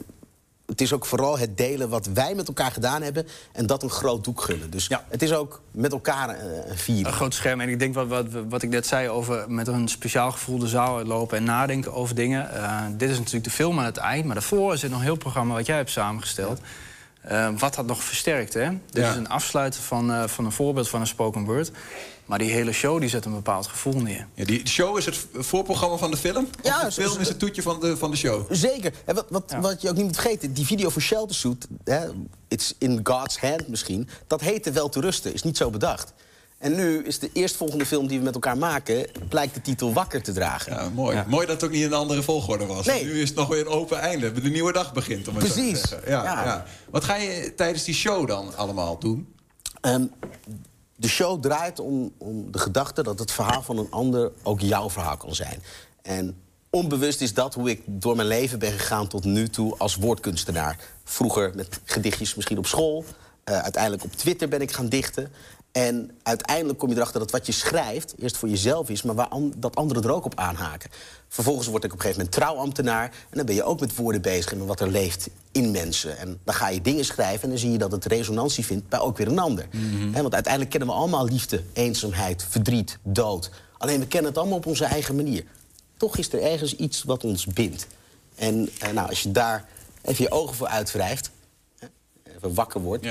het is ook vooral het delen wat wij met elkaar gedaan hebben... en dat een groot doek gunnen. Dus het is ook met elkaar eh, een vier. Een groot scherm. En ik denk wat, wat, wat ik net zei over met een speciaal gevoel de zaal lopen en nadenken over dingen. Eh, dit is natuurlijk de film aan het eind, maar daarvoor zit nog een heel programma wat jij hebt samengesteld. Eh, wat dat nog versterkt, hè? Dit Ja. is een afsluiten van, van een voorbeeld van een spoken word. Maar die hele show die zet een bepaald gevoel neer. Ja, die show is het voorprogramma van de film? Ja, de film is het toetje van de, van de show? Zeker. En wat, wat, wat je ook niet moet vergeten, die video voor Shelter Suit... Hè, It's in God's hand misschien, dat heette Wel te rusten, is niet zo bedacht. En nu is de eerstvolgende film die we met elkaar maken... blijkt de titel Wakker te dragen. Ja, mooi. Mooi dat het ook niet in een andere volgorde was. Nee. Nu is het nog weer een open einde. De nieuwe dag begint, om het zo te Precies. zeggen. Ja, Ja. ja. Wat ga je tijdens die show dan allemaal doen? Ehm, de show draait om, om de gedachte dat het verhaal van een ander ook jouw verhaal kan zijn. En onbewust is dat hoe ik door mijn leven ben gegaan tot nu toe als woordkunstenaar. Vroeger met gedichtjes misschien op school. eh, uiteindelijk op Twitter ben ik gaan dichten. En uiteindelijk kom je erachter dat wat je schrijft eerst voor jezelf is, maar waar an- dat anderen er ook op aanhaken. Vervolgens word ik op een gegeven moment trouwambtenaar. En dan ben je ook met woorden bezig en wat er leeft in mensen. En dan ga je dingen schrijven en dan zie je dat het resonantie vindt bij ook weer een ander. Hè, want uiteindelijk kennen we allemaal liefde, eenzaamheid, verdriet, dood. Alleen we kennen het allemaal op onze eigen manier. Toch is er ergens iets wat ons bindt. En eh, nou, als je daar even je ogen voor uitwrijft, hè, even wakker wordt...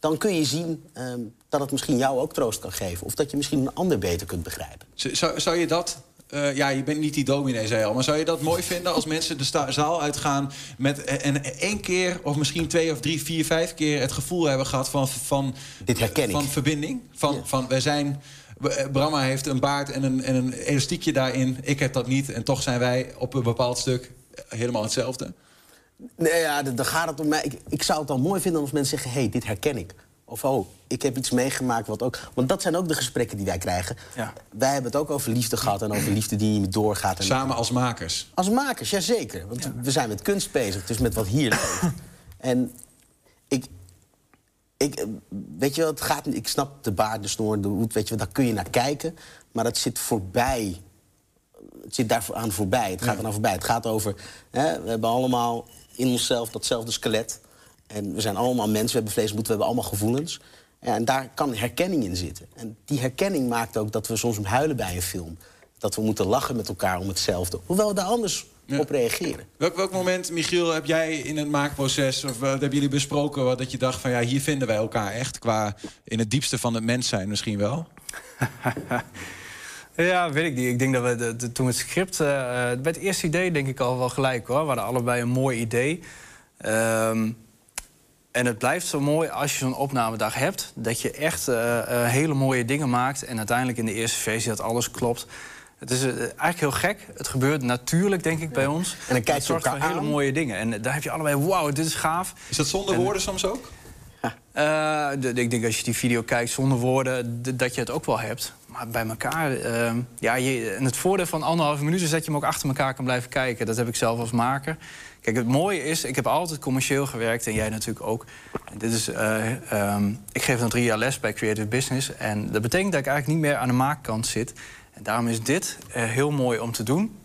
dan kun je zien ehm, dat het misschien jou ook troost kan geven. Of dat je misschien een ander beter kunt begrijpen. Zou, zou je dat... eh, ja, je bent niet die dominee, zei al. Maar zou je dat mooi vinden als mensen de zaal uitgaan... met eh, en één keer of misschien twee of drie, vier, vijf keer... het gevoel hebben gehad van... van Dit herken ik. Van verbinding. Van, van wij zijn... eh, Bramma heeft een baard en een, en een elastiekje daarin. Ik heb dat niet. En toch zijn wij op een bepaald stuk helemaal hetzelfde. Nee, ja, dan gaat het om mij. Ik, ik zou het al mooi vinden als mensen zeggen: hé, hey, dit herken ik. Of oh, ik heb iets meegemaakt wat ook. Want dat zijn ook de gesprekken die wij krijgen. Ja. Wij hebben het ook over liefde gehad en over liefde die niet meer doorgaat. En Samen als makers. Als makers, jazeker. Want we zijn met kunst bezig, dus met wat hier leeft. En ik, ik, eh, weet je wel, het gaat, niet- ik snap de baard, de snor, de hoed, weet je wel, daar kun je naar kijken. Maar het zit voorbij. Het zit daar aan voorbij. Het gaat eraan voorbij. Het gaat over, hè, we hebben allemaal in onszelf datzelfde skelet. En we zijn allemaal mensen, we hebben vlees we hebben allemaal gevoelens. En daar kan herkenning in zitten. En die herkenning maakt ook dat we soms huilen bij een film. Dat we moeten lachen met elkaar om hetzelfde. Hoewel we daar anders op reageren. Welk, welk moment, Michiel, heb jij in het maakproces... of wat hebben jullie besproken wat dat je dacht van... ja, hier vinden wij elkaar echt qua in het diepste van het mens zijn misschien wel? Ja, weet ik niet. Ik denk dat we de, de- toen het script... eh, eh, bij het eerste idee denk ik al wel gelijk hoor. We hadden allebei een mooi idee. Ehm, en het blijft zo mooi als je zo'n opnamedag hebt... dat je echt eh, eh, hele mooie dingen maakt... en uiteindelijk in de eerste versie dat alles klopt. Het is eh, eigenlijk heel gek. Het gebeurt natuurlijk, denk ik, bij ons. En dan kijk Het je zorgt voor hele mooie dingen. En daar heb je allebei, wauw, dit is gaaf. Is dat zonder En- woorden soms ook? Eh, ik denk als je die video kijkt zonder woorden, dat je het ook wel hebt. Maar bij elkaar, eh, ja, je, en het voordeel van anderhalve minuut is dat je hem ook achter elkaar kan blijven kijken. Dat heb ik zelf als maker. Kijk, het mooie is, ik heb altijd commercieel gewerkt en jij natuurlijk ook. Dit is, eh, ehm, ik geef dan drie jaar les bij Creative Business. En dat betekent dat ik eigenlijk niet meer aan de maakkant zit. En daarom is dit eh, heel mooi om te doen.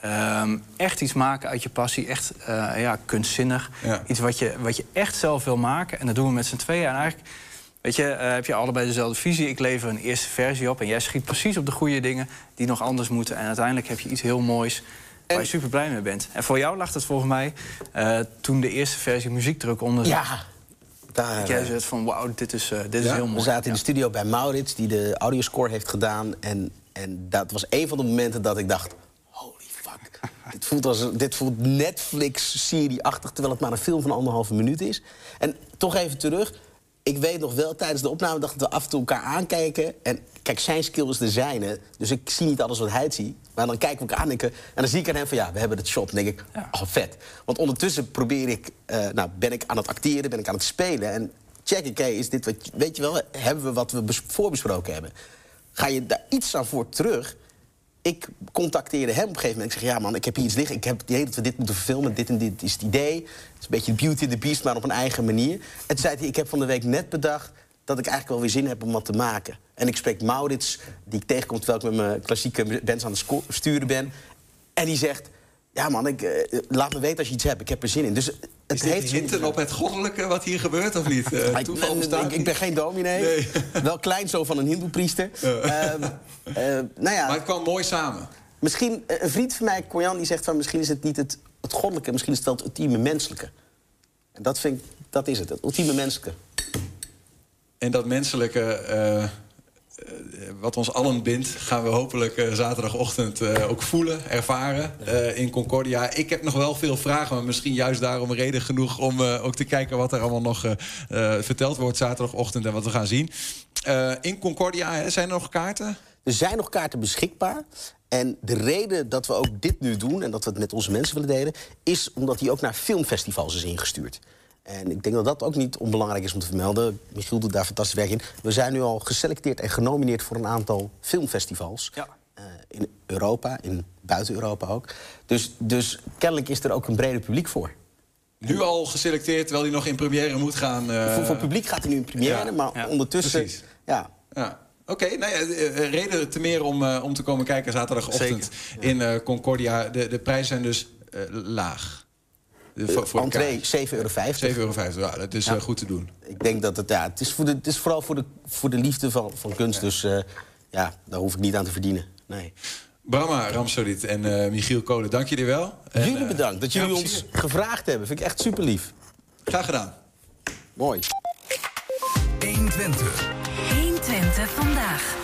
Ehm, echt iets maken uit je passie, echt eh, ja, kunstzinnig. Ja. Iets wat je, wat je echt zelf wil maken. En dat doen we met z'n tweeën. En eigenlijk weet je, eh, heb je allebei dezelfde visie. Ik lever een eerste versie op en jij schiet precies op de goede dingen die nog anders moeten. En uiteindelijk heb je iets heel moois waar je super blij mee bent. En voor jou lag het volgens mij eh, toen de eerste versie muziekdruk onder zat. Ja, daar, Dat jij eh, zegt van wauw, dit is, eh, dit is heel mooi. We zaten in de studio bij Maurits, die de audioscore heeft gedaan. En, en dat was een van de momenten dat ik dacht... Holy fuck, dit voelt, als, dit voelt Netflix-serie-achtig... terwijl het maar een film van anderhalve minuut is. En toch even terug. Ik weet nog wel, tijdens de opname dat we af en toe elkaar aankijken. En kijk, zijn skill is de zijne. Dus ik zie niet alles wat hij ziet. Maar dan kijken we elkaar aan en, dan zie ik aan hem van... ja, we hebben het shot. Dan denk ik, oh, vet. Want ondertussen probeer ik... eh, nou, ben ik aan het acteren, ben ik aan het spelen. En check ik, hey, is dit wat... Weet je wel, hebben we wat we bes- voorbesproken hebben? Ga je daar iets aan voor terug... Ik contacteerde hem op een gegeven moment. Ik zeg, ja man, ik heb hier iets liggen. Ik heb het idee dat we dit moeten verfilmen. Dit en dit is het idee. Het is een beetje Beauty and the Beast, maar op een eigen manier. En toen zei hij, ik heb van de week net bedacht... dat ik eigenlijk wel weer zin heb om wat te maken. En ik spreek Maurits, die ik tegenkom... terwijl ik met mijn klassieke bands aan het sturen ben. En die zegt, ja man, ik, eh, laat me weten als je iets hebt. Ik heb er zin in. Dus het Is dit heeft hinten op het goddelijke wat hier gebeurt of niet? Eh, Ah, ik, ik- ik, ben geen dominee. Wel klein zo van een hindoepriester. Ehm, eh, nou ja, Maar het kwam mooi samen. Misschien, eh, een vriend van mij, Corjan, die zegt van... misschien is het niet het, het goddelijke, misschien is het wel het ultieme menselijke. En dat vind ik, dat is het, het ultieme menselijke. En dat menselijke, eh, eh, wat ons allen bindt, gaan we hopelijk eh, zaterdagochtend eh, ook voelen, ervaren eh, in Concordia. Ik heb nog wel veel vragen, maar misschien juist daarom reden genoeg om eh, ook te kijken wat er allemaal nog eh, eh, verteld wordt zaterdagochtend en wat we gaan zien. Eh, in Concordia zijn er nog kaarten? Er zijn nog kaarten beschikbaar. En de reden dat we ook dit nu doen en dat we het met onze mensen willen delen... is omdat hij ook naar filmfestivals is ingestuurd. En ik denk dat dat ook niet onbelangrijk is om te vermelden. Michiel doet daar fantastisch werk in. We zijn nu al geselecteerd en genomineerd voor een aantal filmfestivals. Eh, in Europa, in buiten Europa ook. Dus, dus kennelijk is er ook een breder publiek voor. Nu al geselecteerd, terwijl hij nog in première moet gaan. eh, voor, voor publiek gaat hij nu in première, ja, maar ja, ondertussen... precies. Ja, Ja. Oké, nou ja, eh, eh, reden te meer om, eh, om te komen kijken zaterdagochtend in eh, Concordia. De, de prijzen zijn dus eh, laag. De, voor, voor de entree kaart. 7,50 euro. 7,50 euro, ja, dat is Ja. eh, goed te doen. Ik denk dat het, ja, het is, voor de, het is vooral voor de, voor de liefde van, van kunst. Dus eh, ja, daar hoef ik niet aan te verdienen. Nee. Brahma Ramsodit en eh, Michiel Kolen, dank jullie wel. En, jullie eh, bedankt dat jullie ons gevraagd hebben. Vind ik echt super lief. Graag gedaan. Mooi. 120. 120 vandaag.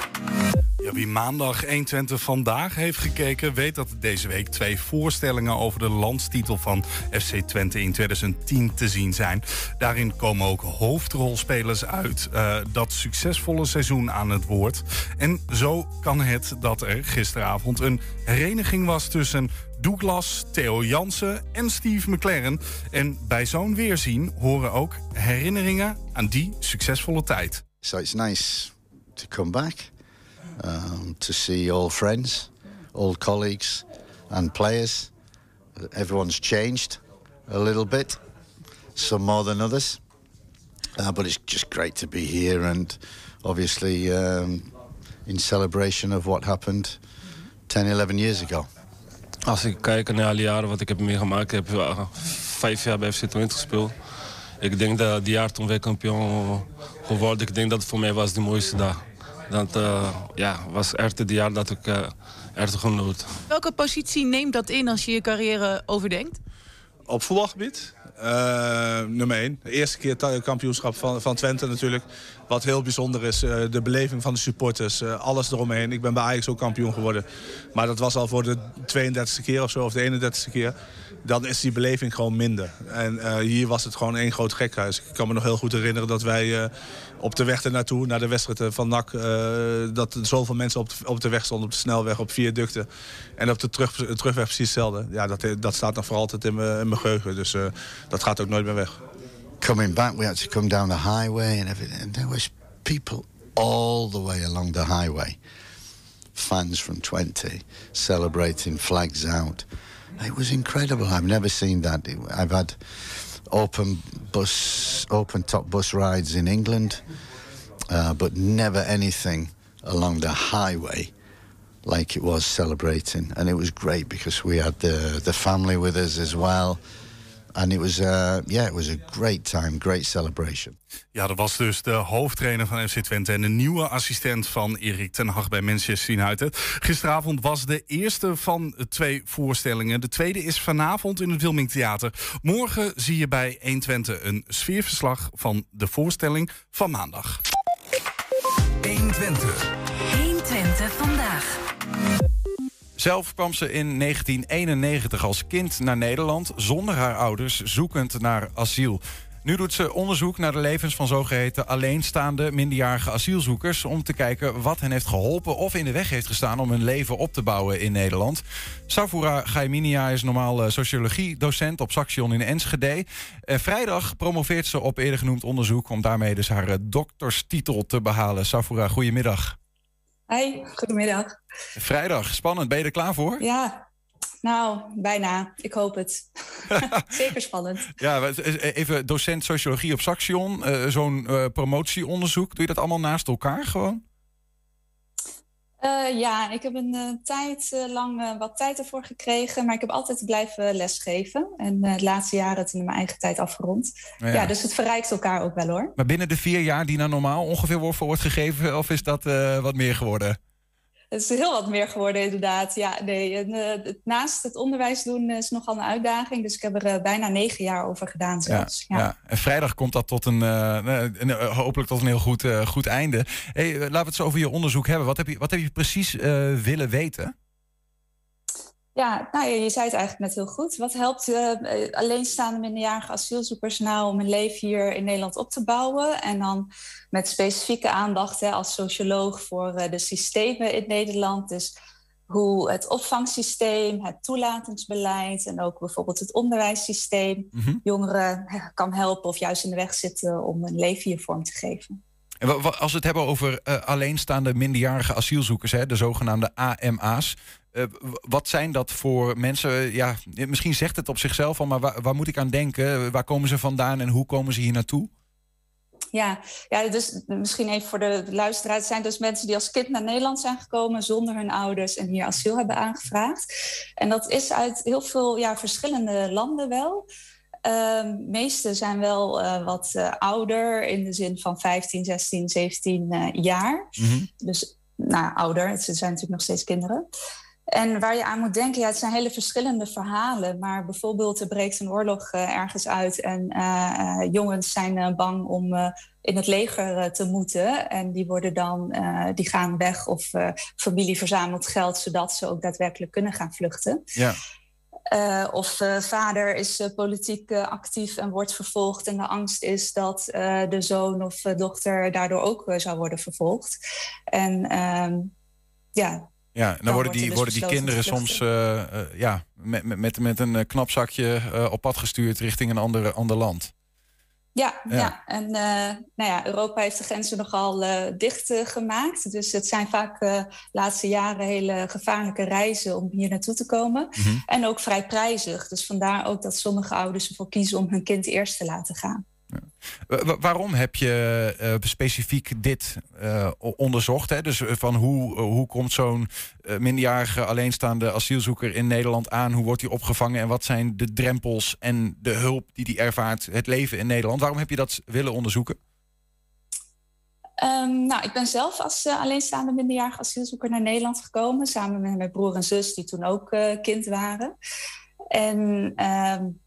Wie maandag 120 vandaag heeft gekeken, weet dat deze week twee voorstellingen over de landstitel van FC Twente in 2010 te zien zijn. Daarin komen ook hoofdrolspelers uit eh, dat succesvolle seizoen aan het woord. En zo kan het dat er gisteravond een hereniging was tussen Douglas, Theo Jansen en Steve McLaren. En bij zo'n weerzien horen ook herinneringen aan die succesvolle tijd. So it's nice to come back, um, to see old friends, old colleagues, and players. Everyone's changed a little bit, some more than others. Uh, but it's just great to be here and obviously um, in celebration of what happened 10, 11 years ago. Als ik kijk naar alle jaren wat ik heb meegemaakt, ik heb uh, vijf jaar bij FC Twente gespeeld. Ik denk dat die jaar toen wij kampioen geworden, ik denk dat het voor mij was de mooiste dag. Dat uh, ja, was echt het jaar dat ik uh, echt genoot. Welke positie neemt dat in als je je carrière overdenkt? Op voetbalgebied? Uh, nummer 1. De eerste keer kampioenschap van, van Twente natuurlijk. Wat heel bijzonder is, uh, de beleving van de supporters, uh, alles eromheen. Ik ben bij Ajax ook kampioen geworden. Maar dat was al voor de 32e keer of zo, of de 31e keer. Dan is die beleving gewoon minder. En hier was het gewoon één groot gekhuis. Ik kan me nog heel goed herinneren dat wij op de weg ernaartoe, naar de wedstrijd van NAC... dat er zoveel mensen op de, op de weg stonden, op de snelweg, op vier ducten. En op de terug, terugweg precies hetzelfde. Ja, dat, dat staat nog voor altijd in mijn geheugen. Dus dat gaat ook nooit meer weg. Coming back, we had to come down the highway and everything. And there was people all the way along the highway. Fans from 20 celebrating flags out. It was incredible. I've never seen that. I've had open bus, open top bus rides in England, uh, but never anything along the highway like it was celebrating. And it was great because we had the the family with us as well. And it was, uh, yeah, it was a great time, great celebration. Ja, dat was dus de hoofdtrainer van FC Twente en de nieuwe assistent van Erik ten Hag bij Manchester United. Gisteravond was de eerste van twee voorstellingen. De tweede is vanavond in het Wilming Theater. Morgen zie je bij 120 een sfeerverslag van de voorstelling van maandag. 120. 120 vandaag. Zelf kwam ze in 1991 als kind naar Nederland zonder haar ouders, zoekend naar asiel. Nu doet ze onderzoek naar de levens van zogeheten alleenstaande minderjarige asielzoekers. om te kijken wat hen heeft geholpen of in de weg heeft gestaan om hun leven op te bouwen in Nederland. Safura Gaiminia is normaal eh, sociologie-docent op Saxion in Enschede. En vrijdag promoveert ze op eerder genoemd onderzoek om daarmee dus haar eh, dokterstitel te behalen. Safura, goedemiddag. Hi, goedemiddag. Vrijdag, spannend. Ben je er klaar voor? Ja, nou, bijna. Ik hoop het. Zeker spannend. Ja, even docent sociologie op Saxion. Uh, Zo'n uh, promotieonderzoek. Doe je dat allemaal naast elkaar gewoon? Uh, ja, ik heb een uh, tijd uh, lang wat tijd ervoor gekregen, maar ik heb altijd blijven lesgeven. En de laatste jaren het in mijn eigen tijd afgerond. Ja. ja. dus het verrijkt elkaar ook wel hoor. Maar binnen de vier jaar die nou normaal ongeveer wordt, wordt gegeven, of is dat wat meer geworden? Het is heel wat meer geworden, inderdaad. Ja, nee, en, uh, naast het onderwijs doen is nogal een uitdaging. Dus ik heb er uh, bijna negen jaar over gedaan zelfs. Ja, ja. En vrijdag komt dat tot een, uh, een hopelijk tot een heel goed, goed einde. Hey, laten we het zo over je onderzoek hebben. Wat heb je, wat heb je precies willen weten? Ja, nou je zei het eigenlijk net heel goed. Wat helpt uh, alleenstaande minderjarige asielzoekers nou om hun leven hier in Nederland op te bouwen? En dan met specifieke aandacht hè, als socioloog voor uh, de systemen in Nederland. Dus hoe het opvangsysteem, het toelatingsbeleid en ook bijvoorbeeld het onderwijssysteem mm -hmm. jongeren kan helpen of juist in de weg zitten om een leven hier vorm te geven. En als we het hebben over uh, alleenstaande minderjarige asielzoekers, hè, de zogenaamde AMA's. Uh, wat zijn dat voor mensen? Ja, misschien zegt het op zichzelf al, maar waar, waar, moet ik aan denken? Waar komen ze vandaan en hoe komen ze hier naartoe? Ja, ja dus misschien even voor de luisteraars. Het zijn dus mensen die als kind naar Nederland zijn gekomen zonder hun ouders en hier asiel hebben aangevraagd. En dat is uit heel veel ja, verschillende landen wel. Uh, meeste zijn wel uh, wat uh, ouder, in de zin van 15, 16, 17 uh, jaar. Mm -hmm. Dus nou, ouder, het zijn natuurlijk nog steeds kinderen. En waar je aan moet denken, ja, het zijn hele verschillende verhalen. Maar bijvoorbeeld, er breekt een oorlog ergens uit en jongens zijn bang om in het leger te moeten. En die worden dan, die gaan weg of familie verzamelt geld, zodat ze ook daadwerkelijk kunnen gaan vluchten. Ja. Uh, of uh, vader is uh, politiek actief en wordt vervolgd. En de angst is dat de zoon of dochter daardoor ook zou worden vervolgd. En ehm, ja. Dan, dan worden die, dus worden die kinderen soms ja, met, met, met een knap zakje op pad gestuurd richting een ander, ander land. Ja, ja. ja. en uh, nou ja, Europa heeft de grenzen nogal uh, dicht uh, gemaakt. Dus het zijn vaak de laatste jaren hele gevaarlijke reizen om hier naartoe te komen. Mm -hmm. En ook vrij prijzig. Dus vandaar ook dat sommige ouders ervoor kiezen om hun kind eerst te laten gaan. Waarom heb je uh, specifiek dit uh, onderzocht? Hè? Dus van hoe, hoe komt zo'n minderjarige alleenstaande asielzoeker in Nederland aan? Hoe wordt hij opgevangen en wat zijn de drempels en de hulp die hij ervaart, het leven in Nederland? Waarom heb je dat willen onderzoeken? Um, nou, ik ben zelf als alleenstaande minderjarige asielzoeker naar Nederland gekomen, samen met mijn broer en zus, die toen ook kind waren. En um,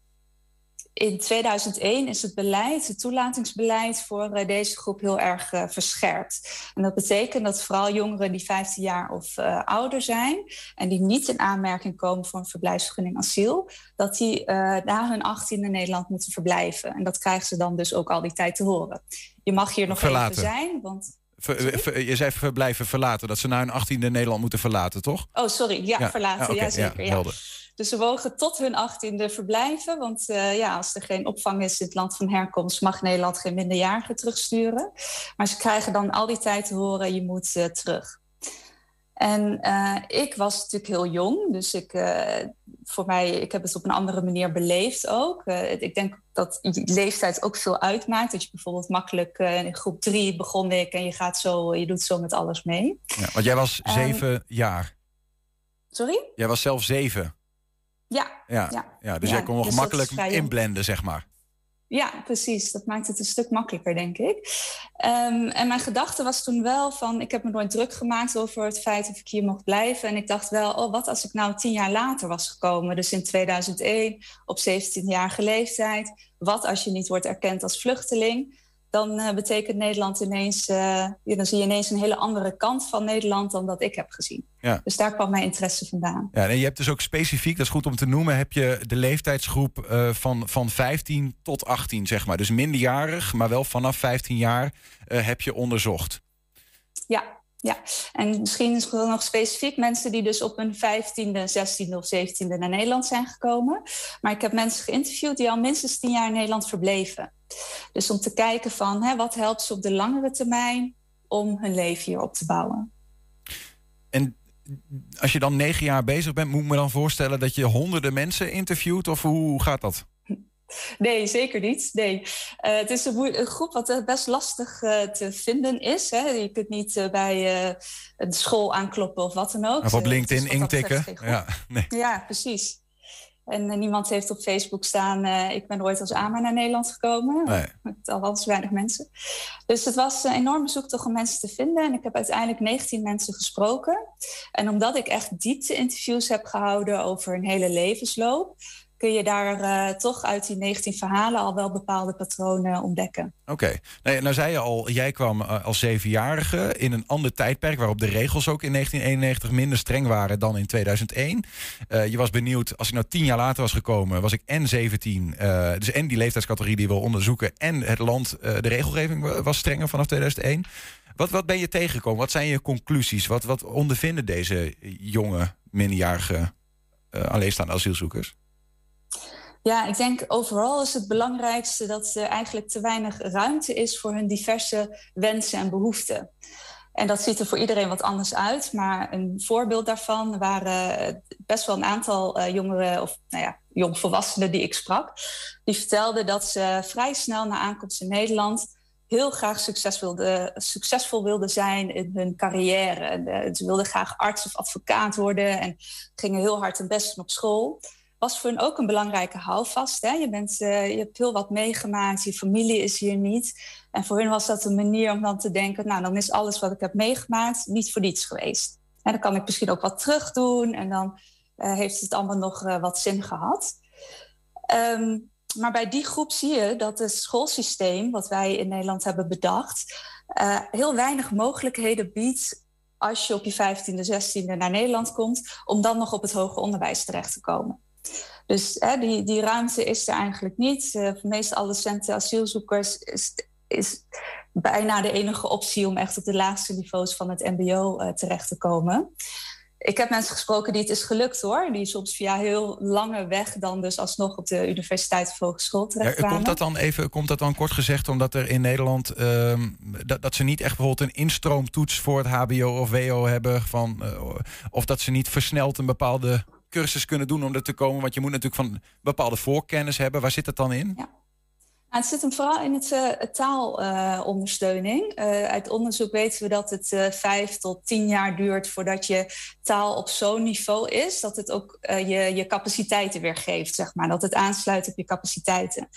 in 2001 is het beleid, het toelatingsbeleid voor eh, deze groep heel erg uh, verscherpt. En dat betekent dat vooral jongeren die 15 jaar of uh, ouder zijn en die niet in aanmerking komen voor een verblijfsvergunning asiel, dat die na hun 18 in Nederland moeten verblijven. En dat krijgen ze dan dus ook al die tijd te horen. Je mag hier nog Verlaten. even zijn, want. Ver- ver- je zei verblijven verlaten, dat ze na hun 18e Nederland moeten verlaten, toch? Oh, sorry. Ja, Ja. verlaten. Ah, ja, zeker. ja. Dus ze mogen tot hun achttiende verblijven. Want eh, ja, als er geen opvang is in het land van herkomst... mag Nederland geen minderjarigen terugsturen. Maar ze krijgen dan al die tijd te horen, je moet eh, terug. En eh, ik was natuurlijk heel jong, dus ik, voor mij, ik heb het op een andere manier beleefd ook. Ik denk dat leeftijd ook veel uitmaakt. Dat je bijvoorbeeld makkelijk in groep drie begon ik en je gaat zo, je doet zo met alles mee. Ja, want jij was zeven jaar. Sorry? Jij was zelf zeven. Ja. Ja, ja. ja. dus Ja, jij kon nog dus makkelijk inblenden, zeg maar. Ja, precies. Dat maakt het een stuk makkelijker, denk ik. Ehm, en mijn gedachte was toen wel van... ik heb me nooit druk gemaakt over het feit of ik hier mocht blijven. En ik dacht wel, oh, wat als ik nou tien jaar later was gekomen? Dus in 2001, op 17-jarige leeftijd. Wat als je niet wordt erkend als vluchteling? Dan eh, betekent Nederland ineens... eh, ja, dan zie je ineens een hele andere kant van Nederland... dan dat ik heb gezien. Ja. Dus daar kwam mijn interesse vandaan. Ja, en je hebt dus ook specifiek, dat is goed om te noemen, heb je de leeftijdsgroep eh, van, van 15 tot 18, zeg maar. Dus minderjarig, maar wel vanaf 15 jaar heb je onderzocht. Ja, ja. En misschien is wel nog specifiek mensen die dus op hun 15e, 16e of 17e naar Nederland zijn gekomen. Maar ik heb mensen geïnterviewd die al minstens 10 jaar in Nederland verbleven. Dus om te kijken van hè, wat helpt ze op de langere termijn om hun leven hier op te bouwen. En als je dan negen jaar bezig bent, moet ik me dan voorstellen dat je honderden mensen interviewt? Of hoe gaat dat? Nee, zeker niet. Nee. Eh, het is een, groep wat eh, best lastig eh, te vinden is. Hè. Je kunt niet bij een school aankloppen of wat dan ook. Of op LinkedIn intikken? Ja, nee. Ja, precies. En niemand heeft op Facebook staan... ik ben ooit als AMA naar Nederland gekomen. Nee. Met althans weinig mensen. Dus het was een enorme zoektocht om mensen te vinden. En ik heb uiteindelijk 19 mensen gesproken. En omdat ik echt diepte-interviews heb gehouden... over een hele levensloop... kun je daar eh, toch uit die 19 verhalen... al wel bepaalde patronen ontdekken. Oké. Nee, nou zei je al, jij kwam eh, als zevenjarige in een ander tijdperk... waarop de regels ook in 1991 minder streng waren dan in 2001. Eh, je was benieuwd, als ik nou tien jaar later was gekomen... was ik en 17, eh, dus en die leeftijdscategorie die wil onderzoeken... en het land, de regelgeving wa- was strenger vanaf 2001. Wat, wat ben je tegengekomen? Wat zijn je conclusies? Wat, wat ondervinden deze jonge, minderjarige alleenstaande asielzoekers? Ja, ik denk overal is het belangrijkste dat er eigenlijk te weinig ruimte is voor hun diverse wensen en behoeften. En dat ziet er voor iedereen wat anders uit. Maar een voorbeeld daarvan waren best wel een aantal eh, jongeren, of nou ja, jongvolwassenen die ik sprak. Die vertelden dat ze vrij snel na aankomst in Nederland heel graag succes succesvol wilden zijn in hun carrière. En, eh, ze wilden graag arts of advocaat worden en gingen heel hard hun best op school was voor hen ook een belangrijke houvast. Hè? Je, bent, eh, je hebt heel wat meegemaakt, je familie is hier niet. En voor hun was dat een manier om dan te denken... nou, dan is alles wat ik heb meegemaakt niet voor niets geweest. En dan kan ik misschien ook wat terug doen... en dan eh, heeft het allemaal nog eh, wat zin gehad. Ehm, maar bij die groep zie je dat het schoolsysteem... wat wij in Nederland hebben bedacht... heel weinig mogelijkheden biedt als je op je 15e, 16e naar Nederland komt... om dan nog op het hoger onderwijs terecht te komen. Dus hè, die, die ruimte is er eigenlijk niet. Uh, voor meest adolescenten asielzoekers is, is bijna de enige optie om echt op de laagste niveaus van het MBO uh, terecht te komen. Ik heb mensen gesproken die het is gelukt hoor. Die soms via heel lange weg dan dus alsnog op de universiteit of hogeschool terecht Ja, komt dat dan even, komt dat dan kort gezegd omdat er in Nederland ehm, dat, dat ze niet echt bijvoorbeeld een instroomtoets voor het HBO of WO hebben van uh, of dat ze niet versneld een bepaalde cursus kunnen doen om er te komen? Want je moet natuurlijk van bepaalde voorkennis hebben. Waar zit het dan in? Ja. Nou, het zit hem vooral in het uh, taalondersteuning. Uh, uit onderzoek weten we dat het uh, vijf tot tien jaar duurt voordat je taal op zo'n niveau is dat het ook je, je capaciteiten weer geeft, zeg maar. Dat het aansluit op je capaciteiten.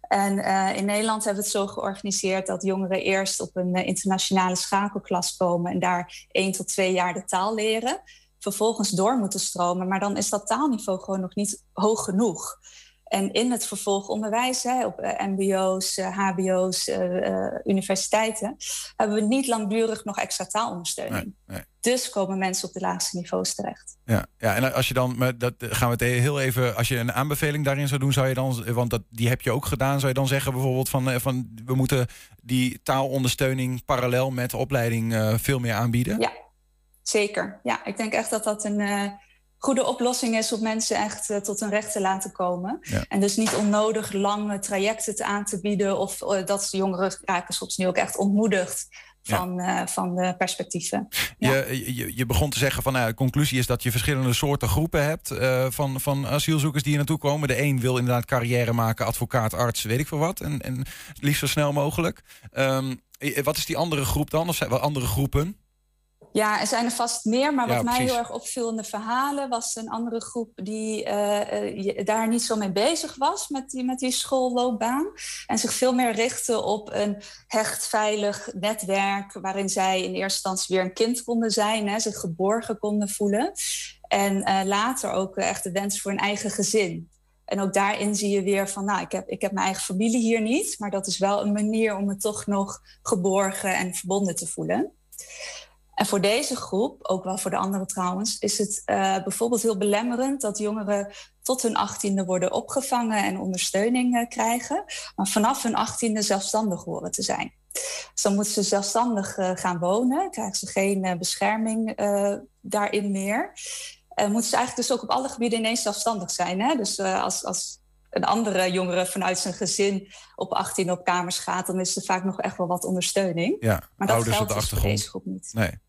En in Nederland hebben we het zo georganiseerd dat jongeren eerst op een internationale schakelklas komen en daar één tot twee jaar de taal leren vervolgens door moeten stromen. Maar dan is dat taalniveau gewoon nog niet hoog genoeg. En in het vervolgonderwijs, hè, op eh, MBO's, HBO's, eh, eh, universiteiten, hebben we niet langdurig nog extra taalondersteuning. Nee, nee. Dus komen mensen op de laagste niveaus terecht. Ja, ja, en als je dan, maar dat gaan we het heel even, als je een aanbeveling daarin zou doen, zou je dan, want dat, die heb je ook gedaan, zou je dan zeggen bijvoorbeeld van, van we moeten die taalondersteuning parallel met de opleiding veel meer aanbieden? Ja, zeker. Ja, ik denk echt dat dat een eh, goede oplossing is om mensen echt eh, tot hun recht te laten komen. Ja. En dus niet onnodig lange trajecten te aan te bieden of eh, dat de jongeren raken soms nu ook echt ontmoedigd van, van de perspectieven. Je, je, je begon te zeggen van nou, de conclusie is dat je verschillende soorten groepen hebt van, van asielzoekers die hier naartoe komen. De een wil inderdaad carrière maken, advocaat, arts, weet ik veel wat. En, en liefst zo snel mogelijk. Ehm, eh, wat is die andere groep dan? Of zijn wel andere groepen? Ja, er zijn er vast meer, maar Ja, wat mij heel erg opviel in de verhalen was een andere groep die eh, eh, daar niet zo mee bezig was met die, met die schoolloopbaan. En zich veel meer richtte op een hecht, veilig netwerk waarin zij in eerste instantie weer een kind konden zijn, hè, zich geborgen konden voelen. En eh, later ook echt de wens voor een eigen gezin. En ook daarin zie je weer van, nou, ik heb, ik heb mijn eigen familie hier niet, maar dat is wel een manier om me toch nog geborgen en verbonden te voelen. En voor deze groep, ook wel voor de anderen trouwens, is het eh, bijvoorbeeld heel belemmerend dat jongeren tot hun achttiende worden opgevangen en ondersteuning eh, krijgen, maar vanaf hun achttiende zelfstandig horen te zijn. Dus dan moeten ze zelfstandig eh, gaan wonen, krijgen ze geen bescherming daarin meer. En moeten ze eigenlijk dus ook op alle gebieden ineens zelfstandig zijn. Hè? Dus als, als een andere jongere vanuit zijn gezin op 18 op kamers gaat, dan is er vaak nog echt wel wat ondersteuning. Ja, maar dat ouders op geldt dus voor deze groep niet. Nee.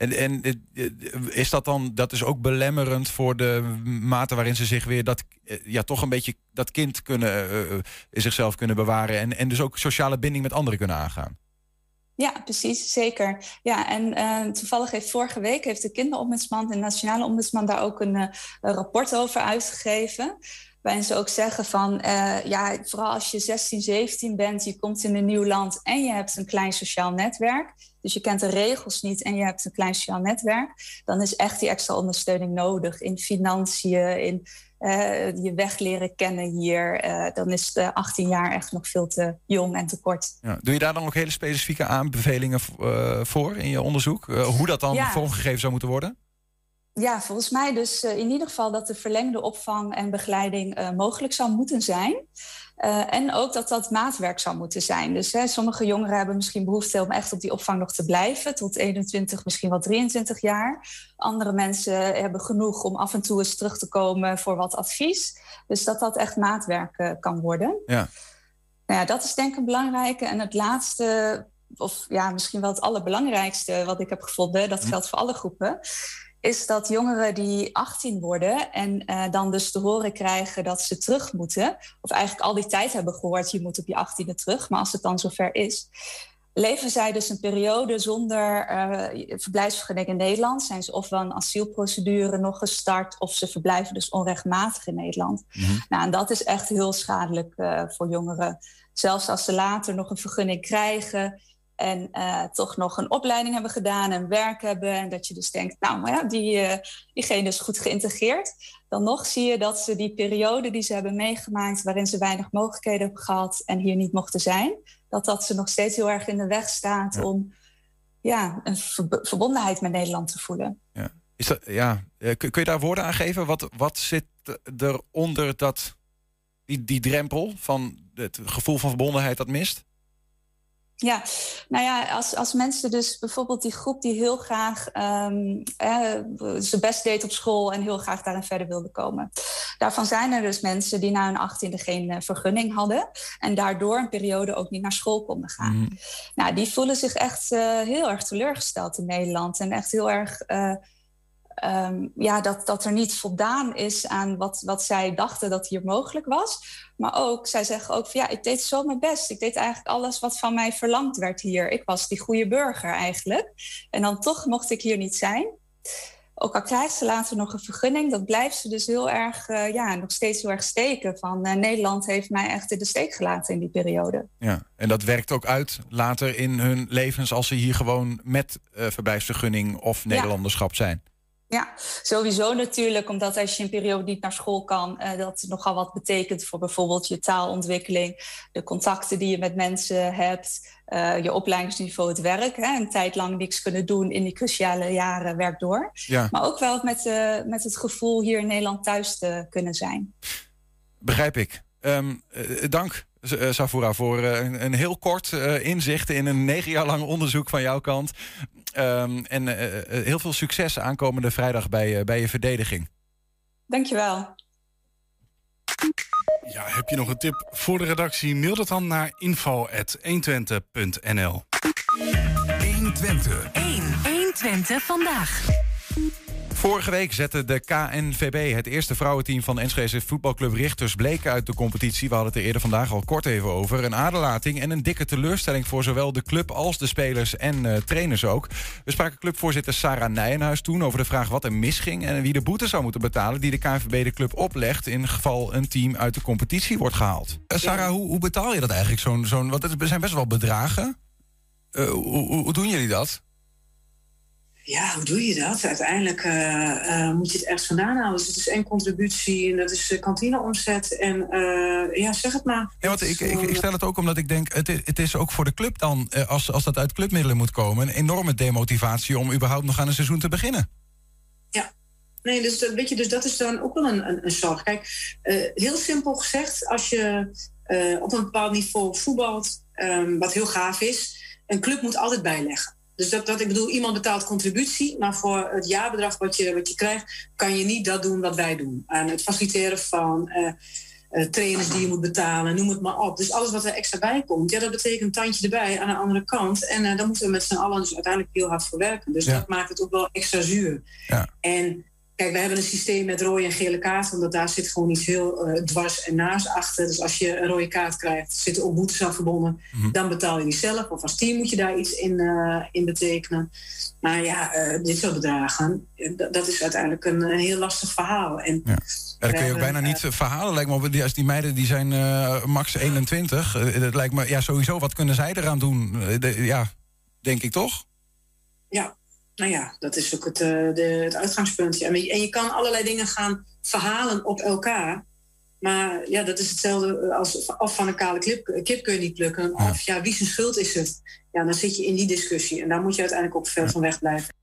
En, en eh, is dat dan, dat is ook belemmerend voor de mate waarin ze zich weer dat, eh, ja, toch een beetje dat kind kunnen, in zichzelf kunnen bewaren en, en dus ook sociale binding met anderen kunnen aangaan? Ja, precies, zeker. Ja, en toevallig heeft vorige week heeft de kinderombudsman, de nationale ombudsman, daar ook een, rapport over uitgegeven. Waarin ze ook zeggen van, ja, vooral als je 16, 17 bent, je komt in een nieuw land en je hebt een klein sociaal netwerk. Dus je kent de regels niet en je hebt een klein sociaal netwerk. Dan is echt die extra ondersteuning nodig in financiën, in eh, je weg leren kennen hier. Eh, dan is de 18 jaar echt nog veel te jong en te kort. Ja. Doe je daar dan ook hele specifieke aanbevelingen eh, voor in je onderzoek? Hoe dat dan Ja. vormgegeven zou moeten worden? Ja, volgens mij dus eh, in ieder geval dat de verlengde opvang en begeleiding eh, mogelijk zou moeten zijn. Eh, en ook dat dat maatwerk zou moeten zijn. Dus hè, sommige jongeren hebben misschien behoefte om echt op die opvang nog te blijven, tot 21, misschien wel 23 jaar. Andere mensen hebben genoeg om af en toe eens terug te komen voor wat advies. Dus dat dat echt maatwerk kan worden. Ja. Nou ja, dat is denk ik een belangrijke. En het laatste, of ja, misschien wel het allerbelangrijkste wat ik heb gevonden, dat geldt voor alle groepen, is dat jongeren die 18 worden en eh, dan dus te horen krijgen dat ze terug moeten, of eigenlijk al die tijd hebben gehoord, je moet op je 18e terug, maar als het dan zover is, leven zij dus een periode zonder eh, verblijfsvergunning in Nederland. Zijn ze ofwel een asielprocedure nog gestart, of ze verblijven dus onrechtmatig in Nederland. Nou, en dat is echt heel schadelijk eh, voor jongeren. Zelfs als ze later nog een vergunning krijgen en eh, toch nog een opleiding hebben gedaan en werk hebben. En dat je dus denkt, nou, maar ja, die, eh, diegene is goed geïntegreerd. Dan nog zie je dat ze die periode die ze hebben meegemaakt, waarin ze weinig mogelijkheden hebben gehad en hier niet mochten zijn, dat dat ze nog steeds heel erg in de weg staat om ja, een verb- verbondenheid met Nederland te voelen. Is dat, ja, eh, kun, kun je daar woorden aan geven? Wat, wat zit er onder dat, die, die drempel van het gevoel van verbondenheid dat mist? Ja, nou ja, als, als mensen dus bijvoorbeeld die groep die heel graag eh, zijn best deed op school en heel graag daarin verder wilde komen. Daarvan zijn er dus mensen die na hun achttiende geen eh, vergunning hadden en daardoor een periode ook niet naar school konden gaan. Nou, die voelen zich echt eh, heel erg teleurgesteld in Nederland en echt heel erg. eh, ehm, ja, dat, dat er niet voldaan is aan wat, wat zij dachten dat hier mogelijk was. Maar ook, zij zeggen ook van ja, ik deed zo mijn best. Ik deed eigenlijk alles wat van mij verlangd werd hier. Ik was die goede burger eigenlijk. En dan toch mocht ik hier niet zijn. Ook al krijgt ze later nog een vergunning, dat blijft ze dus heel erg, eh, ja, nog steeds heel erg steken. Van eh, Nederland heeft mij echt in de steek gelaten in die periode. Ja, en dat werkt ook uit later in hun levens als ze hier gewoon met eh, verblijfsvergunning of Nederlanderschap zijn. Ja, sowieso natuurlijk, omdat als je een periode niet naar school kan, uh, dat nogal wat betekent voor bijvoorbeeld je taalontwikkeling, de contacten die je met mensen hebt, uh, je opleidingsniveau, het werk. Hè, een tijd lang niks kunnen doen in die cruciale jaren, werk door. Ja. Maar ook wel met, uh, met het gevoel hier in Nederland thuis te kunnen zijn. Begrijp ik. Um, dank. Safura, voor een, een, heel kort inzicht in een negen jaar lang onderzoek van jouw kant. Um, en uh, heel veel succes aankomende vrijdag bij, uh, bij je verdediging. Dankjewel. Ja, heb je nog een tip voor de redactie? Mail dat dan naar info.120.nl 120. 1. 120 vandaag. Vorige week zette de KNVB, het eerste vrouwenteam van Enschede voetbalclub Richters, bleek uit de competitie. We hadden het er eerder vandaag al kort even over. Een aderlating en een dikke teleurstelling voor zowel de club als de spelers en uh, trainers ook. We spraken clubvoorzitter Sarah Nijenhuis toen over de vraag wat er misging en wie de boete zou moeten betalen die de KNVB de club oplegt in geval een team uit de competitie wordt gehaald. Uh, Sarah, hoe, hoe, betaal je dat eigenlijk? Zo'n, zo'n, want het zijn best wel bedragen. Hoe, hoe, hoe doen jullie dat? Ja, hoe doe je dat? Uiteindelijk uh, uh, moet je het ergens vandaan halen. Dus het is één contributie en dat is kantineomzet. En uh, ja, zeg het maar. Ja, want ik, ik, ik, stel het ook omdat ik denk, het is, het is ook voor de club dan, als, als dat uit clubmiddelen moet komen, een enorme demotivatie om überhaupt nog aan een seizoen te beginnen. Ja. Nee, dus dat, weet je, dus dat is dan ook wel een, een, een zorg. Kijk, heel simpel gezegd, als je op een bepaald niveau voetbalt, um, wat heel gaaf is, een club moet altijd bijleggen. Dus dat, dat ik bedoel, iemand betaalt contributie, maar voor het jaarbedrag wat je, wat je krijgt, kan je niet dat doen wat wij doen. En het faciliteren van uh, uh, trainers die je moet betalen, noem het maar op. Dus alles wat er extra bij komt, ja, dat betekent een tandje erbij aan de andere kant. En uh, daar moeten we met z'n allen dus uiteindelijk heel hard voor werken. Dus ja. dat maakt het ook wel extra zuur. Ja. En Kijk, we hebben een systeem met rode en gele kaarten, omdat daar zit gewoon iets heel uh, dwars en naast achter. Dus als je een rode kaart krijgt, zitten ook boetes aan verbonden. Mm-hmm. Dan betaal je die zelf. Of als team moet je daar iets in, uh, in betekenen. Maar ja, uh, dit soort bedragen, dat is uiteindelijk een, een, heel lastig verhaal. En ja. Dat kun je ook bijna niet verhalen, lijkt me op. Als die meiden die zijn max 21. dat lijkt me, ja, sowieso, wat kunnen zij eraan doen? De, ja, denk ik toch? Ja, nou ja, dat is ook het, uh, de, het uitgangspunt. Ja. En je kan allerlei dingen gaan verhalen op elkaar. Maar ja, dat is hetzelfde als af van een kale kip, kip kun je niet plukken. Of ja, wie zijn schuld is het? Ja, dan zit je in die discussie. En daar moet je uiteindelijk ook ver van weg blijven.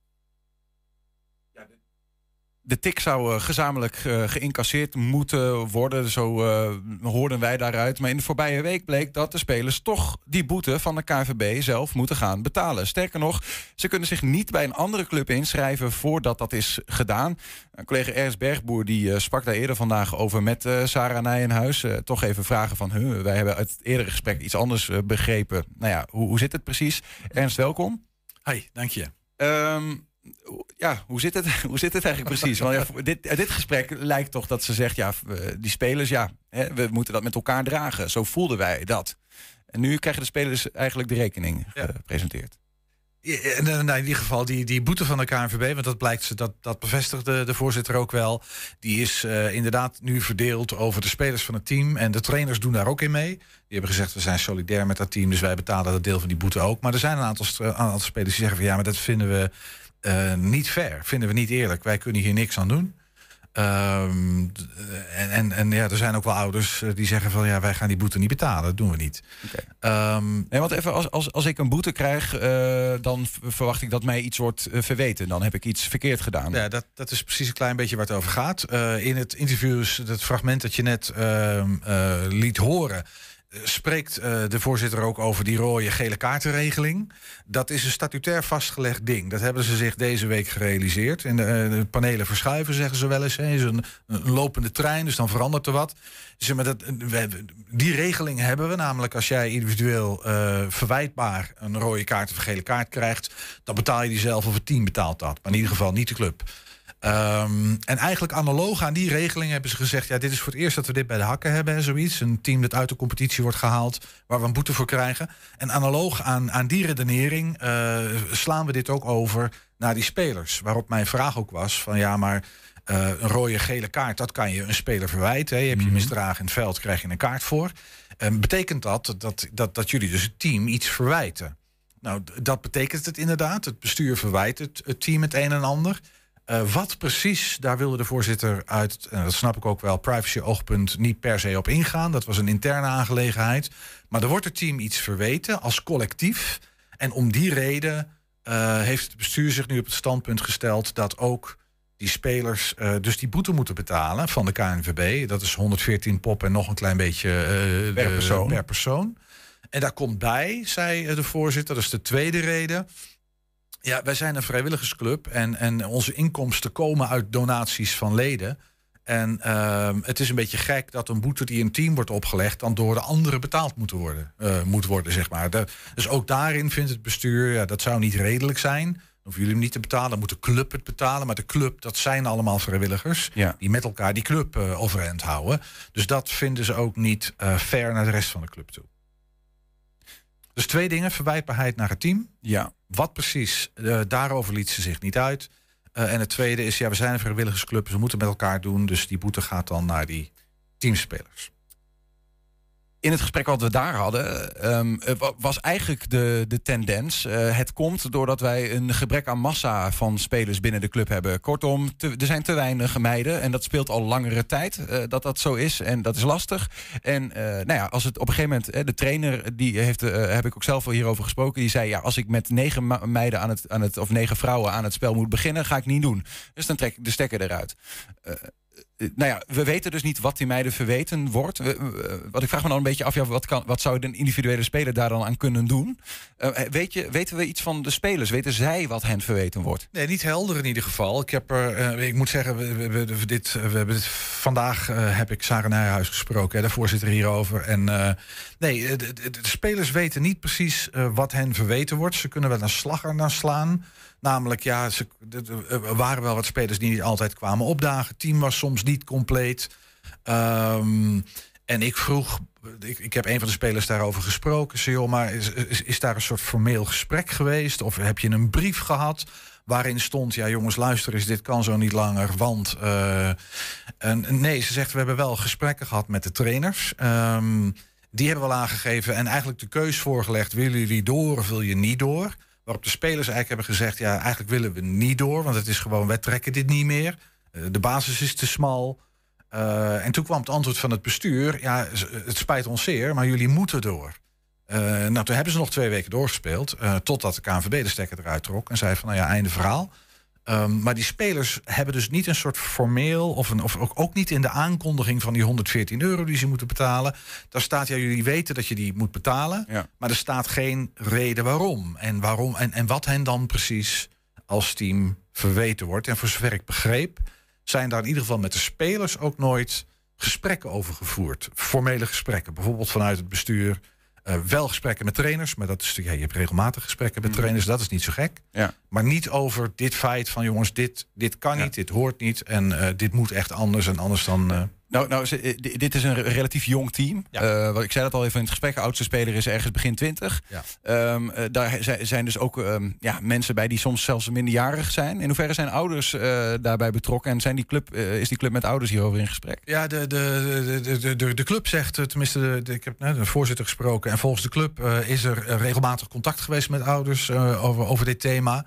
De tik zou uh, gezamenlijk uh, geïncasseerd moeten worden. Zo uh, hoorden wij daaruit. Maar in de voorbije week bleek dat de spelers toch die boete van de KVB zelf moeten gaan betalen. Sterker nog, ze kunnen zich niet bij een andere club inschrijven voordat dat is gedaan. collega Ernst Bergboer die sprak daar eerder vandaag over met Sarah Nijenhuis. toch even vragen van, huh, wij hebben uit het eerdere gesprek iets anders begrepen. Nou ja, hoe, hoe zit het precies? Ernst, welkom. Hi, dank je. Um, ja, hoe zit het, hoe zit het eigenlijk precies? Want ja, dit, dit gesprek lijkt toch dat ze zegt, ja, die spelers, ja, hè, we moeten dat met elkaar dragen. Zo voelden wij dat. En nu krijgen de spelers eigenlijk de rekening gepresenteerd. In, in ieder geval die, die boete van de KNVB, want dat blijkt, dat, dat bevestigde de voorzitter ook wel. Die is uh, inderdaad nu verdeeld over de spelers van het team. En de trainers doen daar ook in mee. Die hebben gezegd, we zijn solidair met dat team, dus wij betalen dat deel van die boete ook. Maar er zijn een aantal, een aantal spelers die zeggen van ja, maar dat vinden we uh, niet fair. Vinden we niet eerlijk. Wij kunnen hier niks aan doen. Um, en, en, en ja, er zijn ook wel ouders die zeggen van ja, wij gaan die boete niet betalen. Dat doen we niet. Okay. Um, nee, want even, als, als, als ik een boete krijg, uh, dan verwacht ik dat mij iets wordt uh, verweten. Dan heb ik iets verkeerd gedaan. Ja, dat, dat is precies een klein beetje waar het over gaat. Uh, in het interview, het fragment dat je net ehm, liet horen spreekt uh, de voorzitter ook over die rode gele kaartenregeling. Dat is een statutair vastgelegd ding. Dat hebben ze zich deze week gerealiseerd. En de, uh, de panelen verschuiven, zeggen ze wel eens. Het is een, een, lopende trein, dus dan verandert er wat. Zeg maar dat, we, die regeling hebben we. Namelijk als jij individueel verwijtbaar een rode kaart of een gele kaart krijgt... dan betaal je die zelf of het team betaalt dat. Maar in ieder geval niet de club. Um, en eigenlijk analoog aan die regeling hebben ze gezegd... ja, dit is voor het eerst dat we dit bij de hakken hebben en zoiets. Een team dat uit de competitie wordt gehaald... waar we een boete voor krijgen. En analoog aan, aan die redenering uh, slaan we dit ook over naar die spelers. Waarop mijn vraag ook was van ja, maar... Uh, een rode, gele kaart, dat kan je een speler verwijten. Hè. Je hebt je misdragen in het veld, krijg je een kaart voor. Um, betekent dat, dat dat, dat jullie dus het team iets verwijten? Nou, dat betekent het inderdaad. Het bestuur verwijt het, het team het een en ander. Eh, wat precies, daar wilde de voorzitter uit, en dat snap ik ook wel, privacy-oogpunt niet per se op ingaan. Dat was een interne aangelegenheid. Maar er wordt het team iets verweten als collectief. En om die reden eh, heeft het bestuur zich nu op het standpunt gesteld dat ook die spelers eh, dus die boete moeten betalen van de KNVB. Dat is 114 pop en nog een klein beetje Per persoon. per persoon. En daar komt bij, zei de voorzitter, dat is de tweede reden. Ja, wij zijn een vrijwilligersclub en, en onze inkomsten komen uit donaties van leden. En ehm, het is een beetje gek dat een boete die een team wordt opgelegd... dan door de anderen betaald moet worden, eh, moet worden zeg maar. De- dus ook daarin vindt het bestuur, ja, dat zou niet redelijk zijn. Dan hoeven jullie hem niet te betalen, dan moet de club het betalen. Maar de club, dat zijn allemaal vrijwilligers... die met elkaar die club eh, overeind houden. Dus dat vinden ze ook niet eh, fair naar de rest van de club toe. Dus twee dingen, verwijtbaarheid naar het team. Ja. Wat precies, eh, daarover liet ze zich niet uit. Eh, en het tweede is, ja, we zijn een vrijwilligersclub, dus we moeten met elkaar doen. Dus die boete gaat dan naar die teamspelers. In het gesprek wat we daar hadden, ehm, eh, wa- was eigenlijk de, de tendens. eh, het komt doordat wij een gebrek aan massa van spelers binnen de club hebben. Kortom, er zijn te weinig meiden. En dat speelt al langere tijd eh, dat dat zo is. En dat is lastig. En nou ja, als het op een gegeven moment, de trainer, die heeft, heb ik ook zelf al hierover gesproken. Die zei: ja, als ik met negen meiden aan het, aan het, of negen vrouwen aan het spel moet beginnen, ga ik niet doen. Dus dan trek ik de stekker eruit. Eh, eh, nou ja, we weten dus niet wat die meiden verweten wordt. We- wat ik vraag me dan een beetje af, ja, wat, kan, wat zou een individuele speler daar dan aan kunnen doen? Eh, weet je, weten we iets van de spelers? Weten zij wat hen verweten wordt? Nee, niet helder in ieder geval. Ik heb er, eh, ik moet zeggen, we, dit, we vandaag eh, heb ik Sarah Nijhuis gesproken, hè, de voorzitter hierover. En eh, nee, de, spelers weten niet precies eh, wat hen verweten wordt. Ze kunnen wel een slag ernaar slaan. Namelijk, ja, ze, de- er waren wel wat spelers die niet altijd kwamen opdagen. Het team was soms niet compleet. Ehm, en ik vroeg, ik, ik heb een van de spelers daarover gesproken. Zei, joh, maar is, is, daar een soort formeel gesprek geweest? Of heb je een brief gehad waarin stond... ja jongens, luister eens, dit kan zo niet langer, want... eh, nee, ze zegt, we hebben wel gesprekken gehad met de trainers. Ehm, die hebben wel aangegeven en eigenlijk de keus voorgelegd... willen jullie door of wil je niet door? Waarop de spelers eigenlijk hebben gezegd... ja, eigenlijk willen we niet door, want het is gewoon... wij trekken dit niet meer. Eh, de basis is te smal. Eh, en toen kwam het antwoord van het bestuur: ja, het spijt ons zeer, maar jullie moeten door. Eh, nou, toen hebben ze nog twee weken doorgespeeld, eh, totdat de KNVB de stekker eruit trok en zei van, nou ja, einde verhaal. Ehm, maar die spelers hebben dus niet een soort formeel, of, een, of ook, niet in de aankondiging van die 114 euro die ze moeten betalen. Daar staat, ja, jullie weten dat je die moet betalen, maar er staat geen reden waarom. En, waarom en, en wat hen dan precies als team verweten wordt. En voor zover ik begreep, zijn daar in ieder geval met de spelers ook nooit gesprekken over gevoerd. Formele gesprekken, bijvoorbeeld vanuit het bestuur. Eh, wel gesprekken met trainers, maar dat is natuurlijk, ja, je hebt regelmatig gesprekken met trainers, dat is niet zo gek. Ja. Maar niet over dit feit van jongens, dit, dit kan niet, dit hoort niet en eh, dit moet echt anders en anders dan. eh, Nou, nou eh, di- dit is een re- relatief jong team. Eh, wat ik zei dat al even in het gesprek. De oudste speler is ergens begin 20. Ja. Ehm, eh, daar zi- zijn dus ook ehm, ja, mensen bij die soms zelfs minderjarig zijn. In hoeverre zijn ouders daarbij betrokken? En zijn die club, is die club met ouders hierover in gesprek? Ja, de, de, de, de, de, club zegt, tenminste, de, ik heb net de voorzitter gesproken. En volgens de club is er regelmatig contact geweest met ouders over, over dit thema.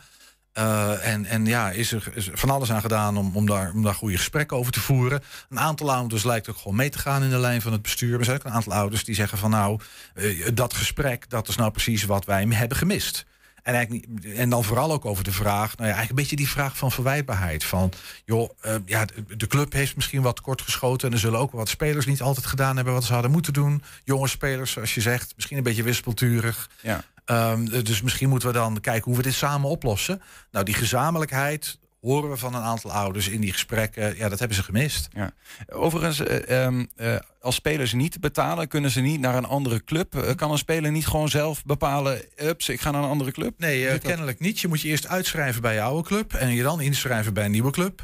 Eh, en, en ja, is er van alles aan gedaan om, om, daar, om daar goede gesprekken over te voeren. Een aantal ouders lijkt ook gewoon mee te gaan in de lijn van het bestuur. Er zijn ook een aantal ouders die zeggen van nou, eh, dat gesprek, dat is nou precies wat wij hebben gemist. En, eigenlijk en dan vooral ook over de vraag, nou ja, eigenlijk een beetje die vraag van verwijtbaarheid. Van, joh, eh, ja, de club heeft misschien wat kort geschoten. En er zullen ook wat spelers niet altijd gedaan hebben wat ze hadden moeten doen. Jonge spelers, zoals je zegt, misschien een beetje wispelturig. Ja. Ehm, dus misschien moeten we dan kijken hoe we dit samen oplossen. Nou, die gezamenlijkheid horen we van een aantal ouders in die gesprekken. Ja, dat hebben ze gemist. Ja. Overigens, eh, ehm, eh, als spelers niet betalen, kunnen ze niet naar een andere club. Eh, kan een speler niet gewoon zelf bepalen, ups, ik ga naar een andere club? Nee, kennelijk niet. Je moet je eerst uitschrijven bij je oude club en je dan inschrijven bij een nieuwe club.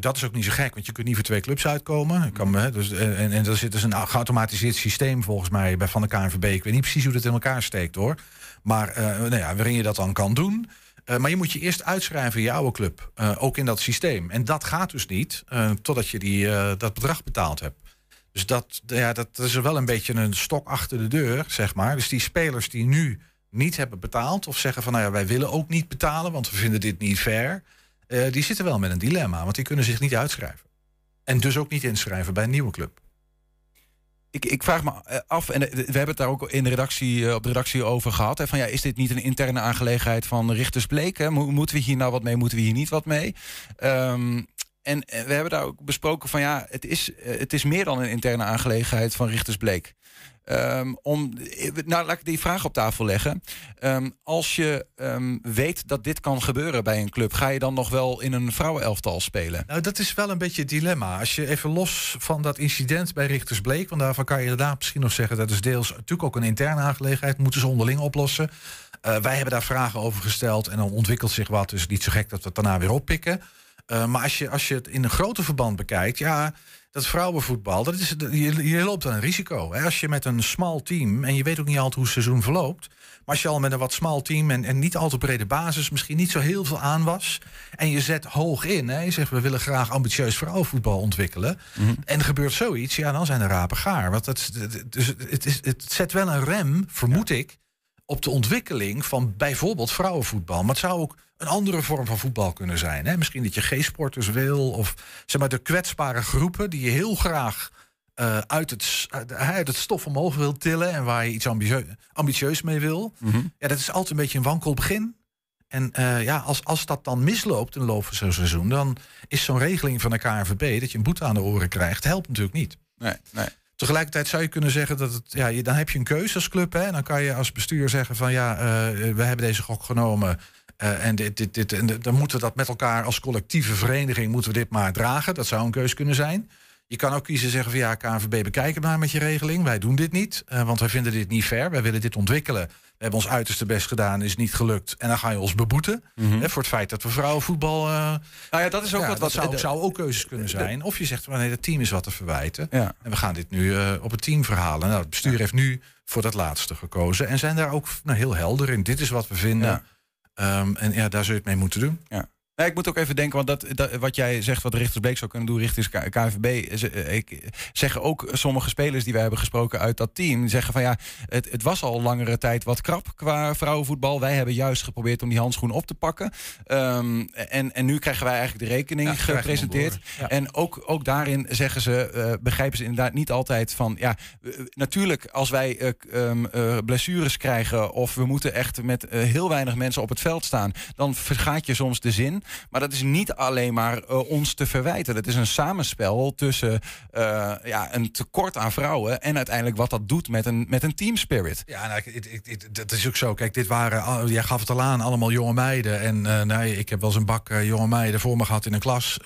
Dat is ook niet zo gek, want je kunt niet voor twee clubs uitkomen. Kan, hè, dus, en, en, en er zit dus een geautomatiseerd systeem volgens mij bij van de KNVB. Ik weet niet precies hoe dat in elkaar steekt hoor. Maar eh, nou ja, waarin je dat dan kan doen. Eh, maar je moet je eerst uitschrijven in je oude club, eh, ook in dat systeem. En dat gaat dus niet totdat je die, dat bedrag betaald hebt. Dus dat, ja, dat is wel een beetje een stok achter de deur, zeg maar. Dus die spelers die nu niet hebben betaald of zeggen van nou ja, wij willen ook niet betalen, want we vinden dit niet fair. die zitten wel met een dilemma, want die kunnen zich niet uitschrijven. En dus ook niet inschrijven bij een nieuwe club. Ik, ik vraag me eh, af, en eh, we hebben het daar ook in de redactie, eh, op de redactie over gehad. Hè, van ja, is dit niet een interne aangelegenheid van Richters Bleek? Hè? Mo- Moeten we hier nou wat mee? Moeten we hier niet wat mee? Ehm, en we hebben daar ook besproken van ja, het is, het is meer dan een interne aangelegenheid van Richters Bleek. Ehm, om, nou, laat ik die vraag op tafel leggen. Ehm, als je ehm, weet dat dit kan gebeuren bij een club, ga je dan nog wel in een vrouwenelftal spelen? Nou, dat is wel een beetje het dilemma. Als je even los van dat incident bij Richters Bleek, want daarvan kan je inderdaad misschien nog zeggen dat is deels natuurlijk ook een interne aangelegenheid, moeten ze onderling oplossen. Eh, wij hebben daar vragen over gesteld en dan ontwikkelt zich wat, dus niet zo gek dat we het daarna weer oppikken. Eh, maar als je, als je het in een groter verband bekijkt, ja, dat vrouwenvoetbal, dat is, je, je loopt dan een risico. Hè? Als je met een smal team, en je weet ook niet altijd hoe het seizoen verloopt, maar als je al met een wat smal team en, en niet al te brede basis, misschien niet zo heel veel aan was, en je zet hoog in, hè? je zegt we willen graag ambitieus vrouwenvoetbal ontwikkelen, en er gebeurt zoiets, ja, dan zijn de rapen gaar. Want dat, dus het, is, het zet wel een rem, vermoed ik, op de ontwikkeling van bijvoorbeeld vrouwenvoetbal. Maar het zou ook een andere vorm van voetbal kunnen zijn. Hè? Misschien dat je G-sporters wil. Of zeg maar de kwetsbare groepen die je heel graag eh, uit, het, uit, het stof omhoog wil tillen. En waar je iets ambitieus, ambitieus mee wil. Ja, dat is altijd een beetje een wankel begin. En eh, ja, als, als dat dan misloopt in de loop van zo'n seizoen, dan is zo'n regeling van de KNVB dat je een boete aan de oren krijgt, helpt natuurlijk niet. Nee, nee. Tegelijkertijd zou je kunnen zeggen dat het, ja, dan heb je een keuze als club. Hè, en dan kan je als bestuur zeggen van ja, eh, we hebben deze gok genomen. eh, en dit, dit, dit, en dan moeten we dat met elkaar als collectieve vereniging moeten we dit maar dragen. Dat zou een keuze kunnen zijn. Je kan ook kiezen zeggen van ja, KNVB, bekijk het maar met je regeling. Wij doen dit niet, eh, want wij vinden dit niet fair. Wij willen dit ontwikkelen. We hebben ons uiterste best gedaan, is niet gelukt. En dan ga je ons beboeten hè, voor het feit dat we vrouwenvoetbal... eh, Nou ja, dat is ook wat- zou, de- zou ook keuzes kunnen zijn. Of je zegt, maar nee, het team is wat te verwijten. Ja. En we gaan dit nu eh, op het team verhalen. Nou, het bestuur heeft nu voor dat laatste gekozen. En zijn daar ook nou, heel helder in. Dit is wat we vinden. Ehm, en ja, daar zul je het mee moeten doen. Ja. Nee, ik moet ook even denken, want dat, dat, wat jij zegt, wat Richters Bleek zou kunnen doen, Richters K- KNVB, ze- eh, ik, zeggen ook sommige spelers die wij hebben gesproken uit dat team, zeggen van ja, het, het was al langere tijd wat krap qua vrouwenvoetbal. Wij hebben juist geprobeerd om die handschoen op te pakken. Ehm, en, en nu krijgen wij eigenlijk de rekening Ja, gepresenteerd. Ja. En ook, ook daarin zeggen ze, eh, begrijpen ze inderdaad niet altijd van ja, eh, natuurlijk als wij eh, ehm, eh, blessures krijgen of we moeten echt met eh, heel weinig mensen op het veld staan, dan vergaat je soms de zin. Maar dat is niet alleen maar eh, ons te verwijten. Dat is een samenspel tussen eh, ja, een tekort aan vrouwen en uiteindelijk wat dat doet met een, met een team spirit. Ja, nou, ik- dat is ook zo. Kijk, dit waren, jij gaf het al aan, allemaal jonge meiden. En eh, nee, ik heb wel eens een bak jonge meiden voor me gehad in een klas.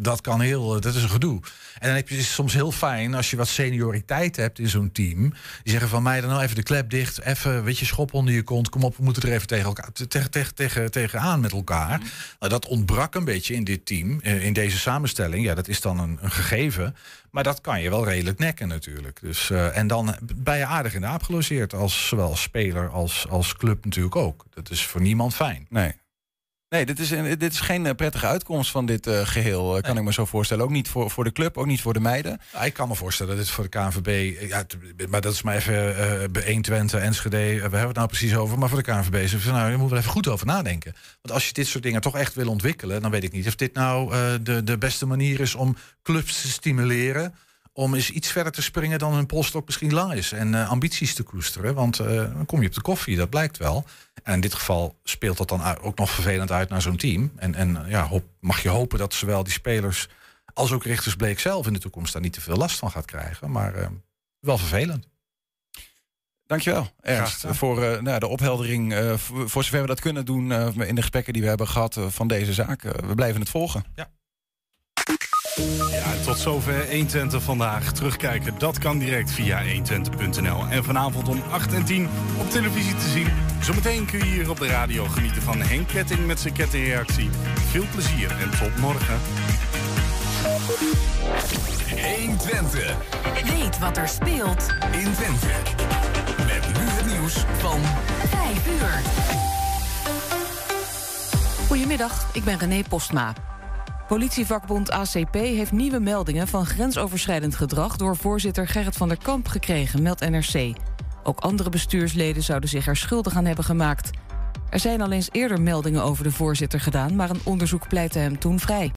Dat kan heel, dat is een gedoe. En dan heb je, soms heel fijn als je wat senioriteit hebt in zo'n team. Die zeggen van mij dan nou even de klep dicht, even, weet je, schop onder je kont. Kom op, we moeten er even tegen elkaar, te- tegen, tegen, tegen, tegenaan met elkaar. Nou, dat ontbrak een beetje in dit team, eh, in deze samenstelling. Ja, dat is dan een, gegeven. Maar dat kan je wel redelijk nekken natuurlijk. Dus, eh, en dan ben je aardig in de aap gelogeerd. Als, zowel als speler als, als club natuurlijk ook. Dat is voor niemand fijn. Nee. Nee, dit is, een, dit is geen eh, prettige uitkomst van dit eh, geheel, eh, kan ik me zo voorstellen. Ook niet voor, voor de club, ook niet voor de meiden. Ja, ik kan me voorstellen dat dit voor de KNVB... Ja, maar dat is maar even bij 1 Twente, Enschede... we hebben het nou precies over. Maar voor de KNVB is het. Nou, je moet er even goed over nadenken. Want als je dit soort dingen toch echt wil ontwikkelen... dan weet ik niet of dit nou de, de beste manier is om clubs te stimuleren... om eens iets verder te springen dan hun polstok misschien lang is. En eh, ambities te koesteren. Want eh, dan kom je op de koffie, dat blijkt wel. En in dit geval speelt dat dan ook nog vervelend uit naar zo'n team. En, en ja, hoop, mag je hopen dat zowel die spelers als ook Richters Bleek zelf in de toekomst daar niet te veel last van gaat krijgen. Maar eh, wel vervelend. Dankjewel, Ernst, voor eh, nou, de opheldering. eh, voor, zover we dat kunnen doen eh, in de gesprekken die we hebben gehad eh, van deze zaak. Eh, we blijven het volgen. Ja, tot zover 120 vandaag. Terugkijken, dat kan direct via 120.nl. En vanavond om 8 en 10 op televisie te zien. Zometeen kun je hier op de radio genieten van Henk Ketting met zijn kettingreactie. Veel plezier en tot morgen. 120. Weet wat er speelt in Twente. Met nu het nieuws van 5 uur. Goedemiddag, ik ben René Postma. Politievakbond ACP heeft nieuwe meldingen van grensoverschrijdend gedrag door voorzitter Gerrit van der Kamp gekregen, meldt NRC. Ook andere bestuursleden zouden zich er schuldig aan hebben gemaakt. Er zijn al eens eerder meldingen over de voorzitter gedaan, maar een onderzoek pleitte hem toen vrij.